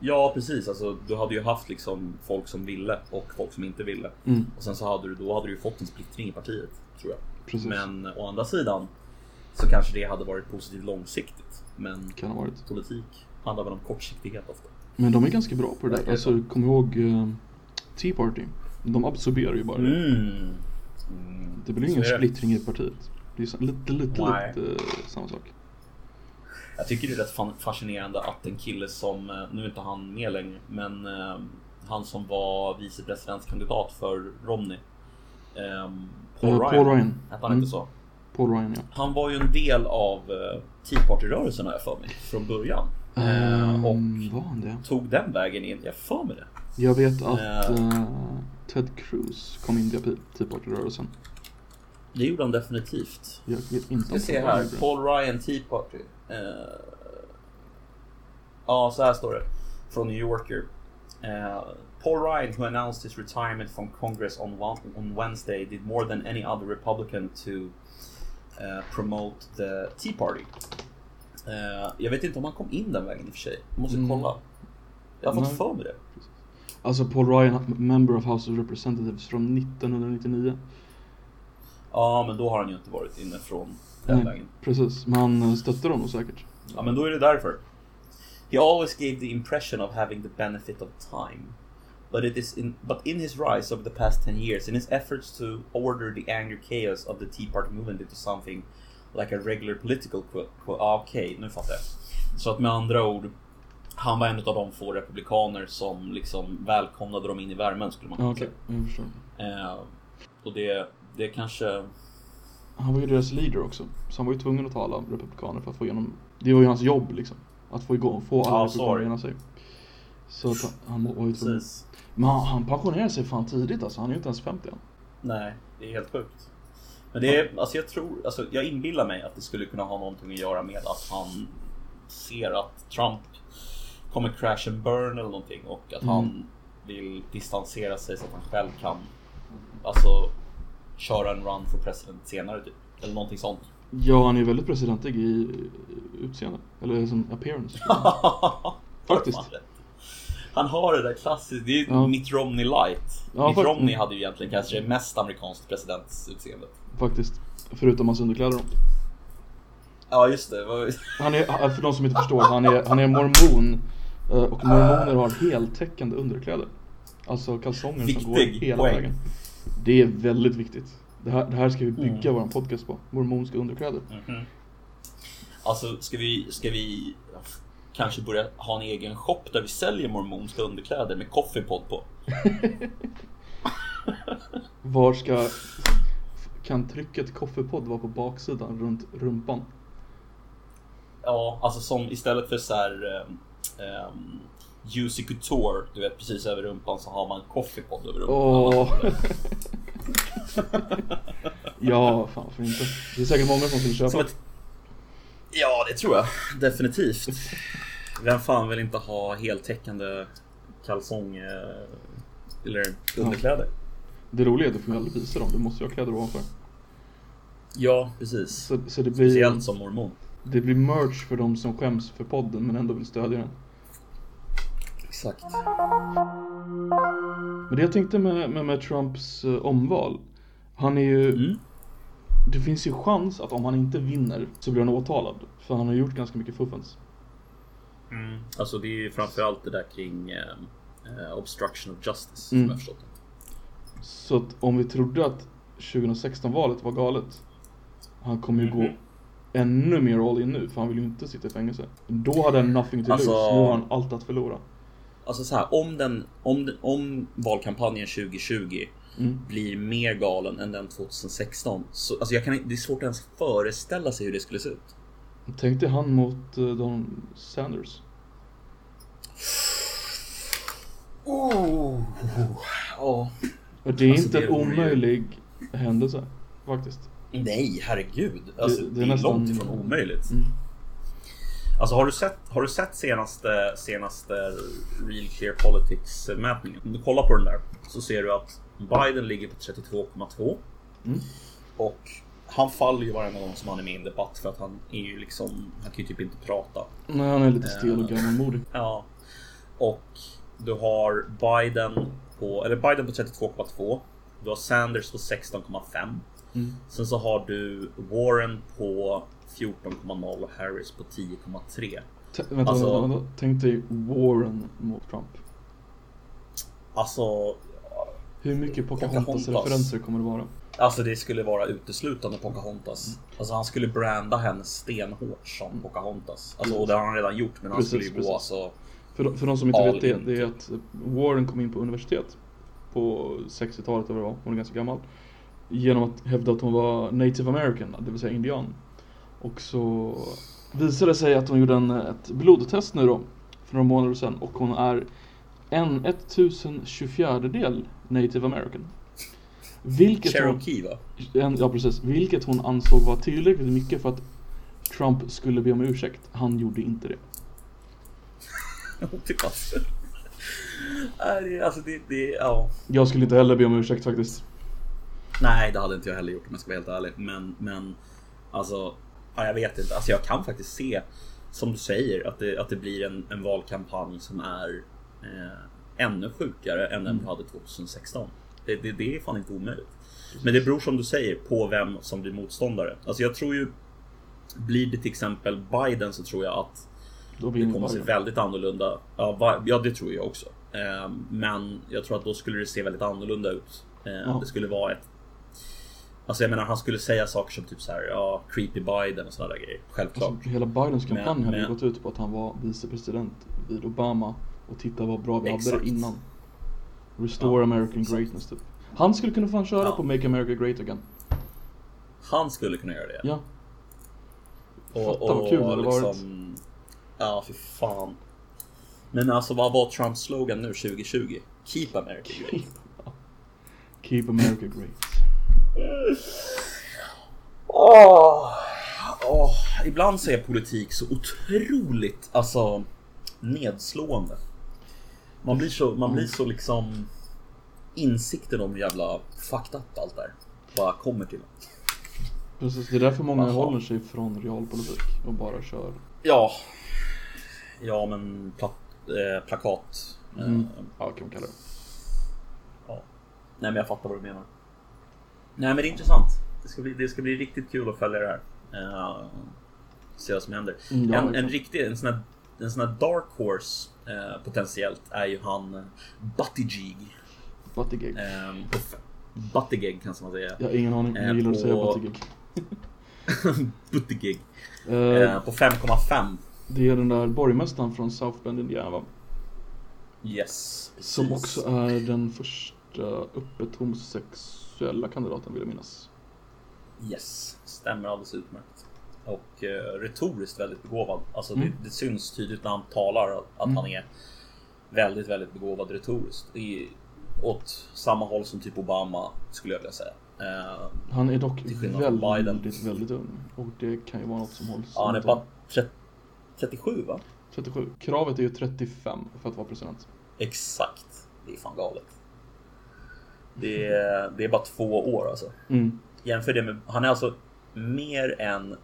Ja precis, alltså du hade ju haft liksom folk som ville och folk som inte ville. Mm, Och sen så hade du, då hade du ju fått en splittring i partiet, tror jag. precis. Men å andra sidan så kanske det hade varit positivt långsiktigt. Men Kan ha varit. politik handlar väl om kortsiktighet ofta. Men de är ganska bra på det där. Alltså, kom ihåg uh, Tea Party. De absorberar ju bara det. Mm. Mm. Det blir ingen splittring i partiet. Det är lite, lite, Nej. lite eh, samma sak. Jag tycker det är rätt fascinerande att en kille som, eh, nu är inte han med längre, men eh, han som var vicepresidentskandidat för Romney. Eh, Paul, Ryan, Paul Ryan. Hette han Mm. inte så? Paul Ryan ja. Han var ju en del av Tea Party-rörelsen har jag för mig, från början. Eh, och Ehm, tog den vägen in, jag för mig det. Jag vet att Eh. Ted Cruz kom in via Tea Party-rörelsen. Det gjorde han definitivt. Jag vet inte Ska se här. Paul Ryan Tea Party. Eh, ja, så här står det. Från New Yorker. Eh, Paul Ryan, who announced his retirement from Congress on, on Wednesday, did more than any other Republican to eh, promote the Tea Party. Eh, jag vet inte om han kom in den vägen i och för sig. Jag måste Mm. kolla. Jag har fått Nej. för mig det. Alltså Paul Ryan, member of House of Representatives från 1999. Ja, men då har han ju inte varit inne från den Nej. vägen. Precis, men han eh, stöttar dem säkert. Ja, men då är det därför. He always gave the impression of having the benefit of time. But it is in but in his rise over the past 10 years, in his efforts to order the angry chaos of the Tea Party movement into something like a regular political ah, Okej, nu fattar jag. Så att med andra ord, han var en av de få republikaner som liksom välkomnade dem in i värmen skulle man kunna okej, säga. Eh, och det, det kanske... Han var ju deras leader också. Så han var ju tvungen att tala republikaner för att få igenom... Det var ju hans jobb liksom. Att få, igång, få alla var republikaner ena sig. Så att han, han var ju tvungen. Precis. Men han, han pensionerade sig fan tidigt alltså. Han är ju inte ens 50 än. Nej, det är helt sjukt. Men det är, alltså jag tror, alltså jag inbillar mig att det skulle kunna ha någonting att göra med att han ser att Trump kommer crash and burn eller någonting och att Mm. han vill distansera sig så att han själv kan alltså köra en run för president senare typ. Eller någonting sånt. Ja, han är väldigt presidentig i utseende. Eller som appearance. Faktiskt. Han har det där klassiska, det är Ja. Mitt Romney light. Ja, Mitt Romney hade ju egentligen kanske det mest amerikanskt presidentsutseendet. Faktiskt. Förutom hans underkläder då. Ja just det. Han är, för de som inte förstår, han är, han är mormon. Eh, Och mormoner har heltäckande underkläder. Alltså kalsonger som går Viktig hela poäng. vägen. Det är väldigt viktigt. Det här, det här ska vi bygga Mm. vår podcast på. Mormonska underkläder. Mhm. Alltså, ska vi, ska vi kanske börja ha en egen shop där vi säljer mormonska underkläder med coffeepod på? Var ska... Kan trycket koffepodd vara på baksidan runt rumpan? Ja, alltså som istället för så här um, um, Juicy Couture, du vet precis över rumpan så har man coffeepod över rumpan. Åh! ja, fan varför inte? Det är säkert många som vill köpa. Som ett... Ja, det tror jag definitivt. Vem fan vill inte ha heltäckande kalsong eh, eller underkläder? Det roliga är att du får aldrig visa dem. Du måste ju ha kläder ovanför. Ja, precis. Så, så det, blir, Speciellt som mormon. det blir merch för de som skäms för podden men ändå vill stödja den. Exakt. Men det jag tänkte med, med, med Trumps eh, omval. Han är ju... Mm. Det finns ju chans att om han inte vinner så blir han åtalad. För han har gjort ganska mycket fuffens. Mm. Alltså det är ju framförallt det där kring eh, eh, obstruction of justice Mm. som jag förstått. Så att om vi trodde att 2016-valet var galet. Han kommer ju Mhm. gå ännu mer all in nu för han vill ju inte sitta i fängelse. Då hade han nothing to Alltså- lose. Nu har han allt att förlora. Alltså så här, om, den, om, om valkampanjen 2020 Mm. blir mer galen än den 2016. Så, alltså jag kan, det är svårt att ens föreställa sig hur det skulle se ut. Tänk dig han mot uh, Don Sanders. Oh. Oh. Och det är Alltså, inte det en vore ju- omöjlig händelse. Faktiskt. Nej, herregud. Alltså, Det- det, det är är nästan- långt ifrån omöjligt. Mm. Alltså har du sett, har du sett senaste, senaste Real Clear Politics mätningen? Om du kollar på den där så ser du att Biden ligger på 32,2. Mm. Och han faller ju varje gång som han är med i en debatt för att han är ju liksom, han kan ju typ inte prata. Nej, han är lite stel och gammalmodig. Ja. Och du har Biden på, eller Biden på 32,2. Du har Sanders på 16,5. Mm. Sen så har du Warren på 14,0 och Harris på 10,3. T- vänta, Alltså- vänta, vänta. Tänk dig Warren mot Trump. Alltså, Hur mycket Pocahontas. Pocahontas-referenser kommer det vara? alltså det skulle vara uteslutande Pocahontas. Alltså han skulle branda henne stenhårt som Pocahontas. Alltså, och det har han redan gjort men han Precis, skulle ju precis. gå alltså... För de, för de som inte vet det, det är att Warren kom in på universitet på 60-talet eller vad det var, hon är ganska gammal. Genom att hävda att hon var native american, det vill säga indian. Och så visade det sig att hon gjorde en, ett blodtest nu då, för några månader sedan och hon är en 1024 del native american. Vilket hon, Cherokee va? en, ja precis, vilket hon ansåg var tillräckligt mycket för att Trump skulle be om ursäkt. Han gjorde inte det- Alltså det, det, ja. Jag skulle inte heller be om ursäkt faktiskt. Nej, det hade inte jag heller gjort om jag ska vara helt ärlig. Men, men alltså, ja, jag vet inte. Alltså jag kan faktiskt se, som du säger, att det, att det blir en, en valkampanj som är eh, ännu sjukare än den vi hade 2016. Det, det, det är fan inte omöjligt. Men det beror som du säger på vem som blir motståndare. Alltså jag tror ju, blir det till exempel Biden så tror jag att Då det vinner kommer se väldigt annorlunda. Ja, ja, det tror jag också. Eh, Men jag tror att då skulle det se väldigt annorlunda ut. Eh. Det skulle vara ett... Alltså jag menar, han skulle säga saker som typ så här, ja, creepy Biden och sådana där grejer. Självklart. Alltså, hela Bidens kampanj hade men- gått ut på att han var vicepresident vid Obama och titta vad bra vi hade Exakt. det innan. Restore Ja, American exakt. greatness typ. Han skulle kunna fan köra Ja. på Make America Great Again. Han skulle kunna göra det. Ja. och, fatta vad kul det hade varit. liksom, Ja, fy fan. Men alltså vad var Trumps slogan nu 2020? Keep America great. Keep America great. Åh, åh, ibland så är politik så otroligt alltså nedslående. Man blir så, man blir så liksom insikten om hur jävla fucked up allt där bara kommer till. Precis, det är därför många Jaha. håller sig från realpolitik och bara kör. Ja. Ja men pla eh, plakat. Mm. Ja, kan man kalla det. ja. Nej men jag fattar vad du menar. Nej men det är intressant. Det ska bli, det ska bli riktigt kul att följa det här. Uh, se vad som händer. Mm, en, en riktig, en sån här, en sån här dark horse eh, potentiellt är ju han uh, Buttigieg. Buttigieg. Uh, f- Buttigieg kanske man säga. Jag har ingen aning, eh, jag gillar att säga Buttigieg. Buttigieg. Eh, Eh, på 5,5. det är den där borgmästaren från South Bend, Indiana va? Yes. Som precis. också är den första öppet homosexuella kandidaten vill jag minnas. Yes, stämmer alldeles utmärkt. Och eh, retoriskt väldigt begåvad. Alltså Mm. det, det syns tydligt när han talar att, Mm. han är väldigt, väldigt begåvad retoriskt. I, åt samma håll som typ Obama skulle jag vilja säga. Eh, Han är dock väldigt, Biden. väldigt ung. Och det kan ju vara något som hålls ja, han är bara 30, 37 va? 37. Kravet är ju 35 för att vara president. Exakt. Det är fan galet. Det är, det är bara två år alltså. Mm. Jämför det med, han är alltså mer än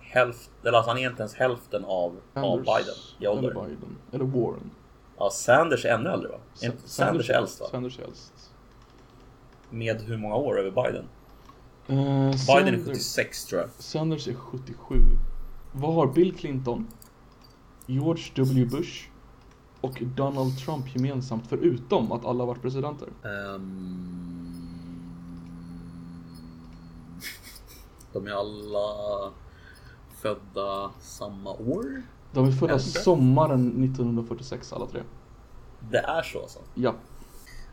hälften, eller alltså han är inte ens hälften av, av Biden i ålder. Eller Biden. Eller Warren. Ja, Sanders är ännu äldre va? Är Sa- inte Sanders är äldst va? Sanders är äldst. Med hur många år över Biden? Eh, Biden är Sanders, 76 tror jag. Sanders är 77. Vad har Bill Clinton, George W. Bush och Donald Trump gemensamt förutom att alla varit presidenter? Ehm, de är alla födda samma år. De är födda inte. sommaren 1946 alla tre. Det är så alltså. Ja.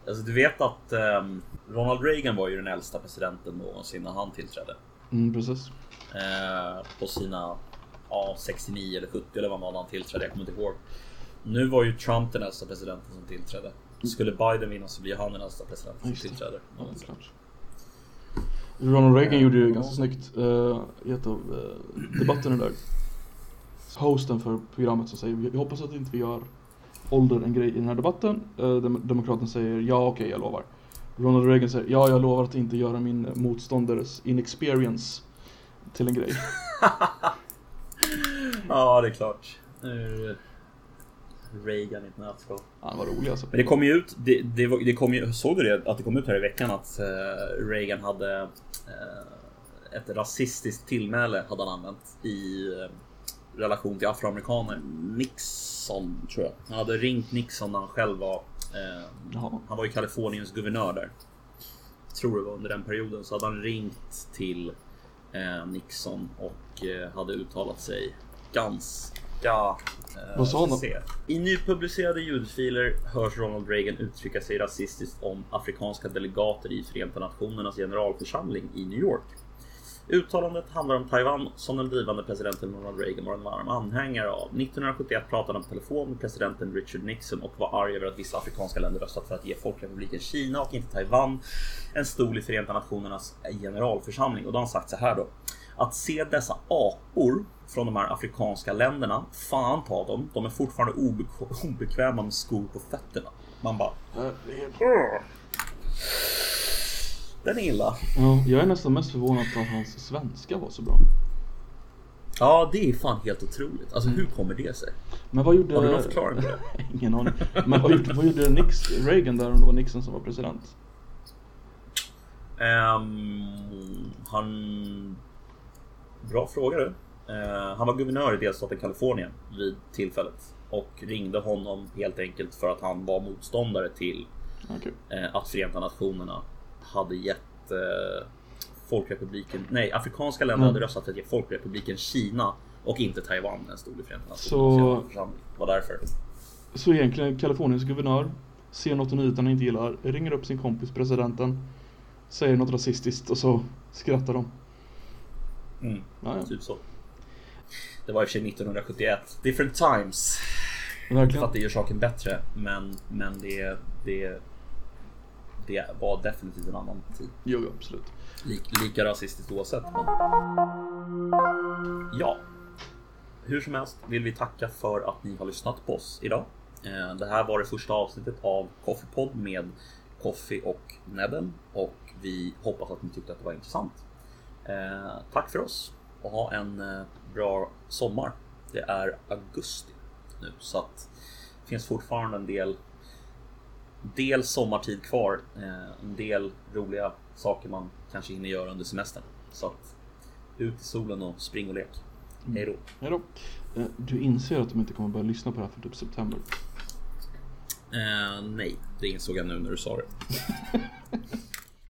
Alltså du vet att ehm, Ronald Reagan var ju den äldsta presidenten någonsin när han tillträdde. Mm, precis. Eh, på sina ja, 69 eller 70 eller vad han tillträdde. Jag kommer inte ihåg. Nu var ju Trump den äldsta presidenten som tillträdde. Skulle Biden vinna så blir han den äldsta presidenten som tillträder. Ja, det är klart. Ronald Reagan Ja. gjorde ju ganska snyggt uh, i ett av uh, debatterna där. hosten för programmet som säger vi hoppas att inte vi gör ålder en grej i den här debatten. Eh, Dem- Demokraten säger ja okej jag lovar. Ronald Reagan säger ja jag lovar att inte göra min motståndares inexperience till en grej. Ja, det är klart. Eh, Reagan i ett nötskal. Han var rolig alltså. Men det kom ju ut, det, det, det kom ju, såg du det? Att det kom ut här i veckan att eh, Reagan hade eh, ett rasistiskt tillmäle hade han använt i eh, relation till afroamerikaner. Nixon tror jag. Han hade ringt Nixon när han själv var eh. Han var ju Kaliforniens guvernör där. Tror det var under den perioden så hade han ringt till eh, Nixon och eh, hade uttalat sig ganska... Eh, Vad sa han se. I nypublicerade ljudfiler hörs Ronald Reagan uttrycka sig rasistiskt om afrikanska delegater i Förenta Nationernas generalförsamling i New York. Uttalandet handlar om Taiwan som den blivande presidenten Ronald Reagan var en varm anhängare av. 1971 pratade han på telefon med presidenten Richard Nixon och var arg över att vissa afrikanska länder röstat för att ge Folkrepubliken Kina och inte Taiwan en stol i Förenta Nationernas generalförsamling. Och då har han sagt så här då. Att se dessa apor från de här afrikanska länderna, fan ta dem, de är fortfarande obek- obekväma med skor på fötterna. Man bara, den är illa. Ja, jag är nästan mest förvånad att hans svenska var så bra. Ja, det är fan helt otroligt. Alltså hur kommer det sig? Men vad gjorde... Har du någon förklaring på det? Ingen aning. Men vad gjorde, vad gjorde Nix, Reagan där om det var Nixon som var president? Ehm, han... Bra fråga du. Eh, han var guvernör i delstaten Kalifornien vid tillfället och ringde honom helt enkelt för att han var motståndare till Okej. eh, att Förenta Nationerna hade gett eh, Folkrepubliken, nej, afrikanska länder Mm. hade röstat för att ge Folkrepubliken Kina och inte Taiwan en stol i Förenta Så- Nationernas församling. Var därför. Så egentligen Kaliforniens guvernör ser något i nyheterna inte gillar, ringer upp sin kompis presidenten, säger något rasistiskt och så skrattar de. Mm, Ja, ja. typ så. Det var i och för sig 1971. Different times. för Verkligen. att det gör saken bättre. Men, men det, det, det var definitivt en annan tid. Jo, absolut. Lik, lika rasistiskt oavsett. Men... Ja. Hur som helst vill vi tacka för att ni har lyssnat på oss idag. Eh, Det här var det första avsnittet av Coffeepod med Coffee och Nedden och vi hoppas att ni tyckte att det var intressant. Eh, Tack för oss och ha en eh, bra sommar. Det är augusti nu så att det finns fortfarande en del del sommartid kvar. Eh, en del roliga saker man kanske hinner göra under semestern. Så att ut i solen och spring och lek. Hej då. Hejdå. Eh, Du inser att de inte kommer börja lyssna på det här för typ september. Eh, nej, det insåg jag nu när du sa det.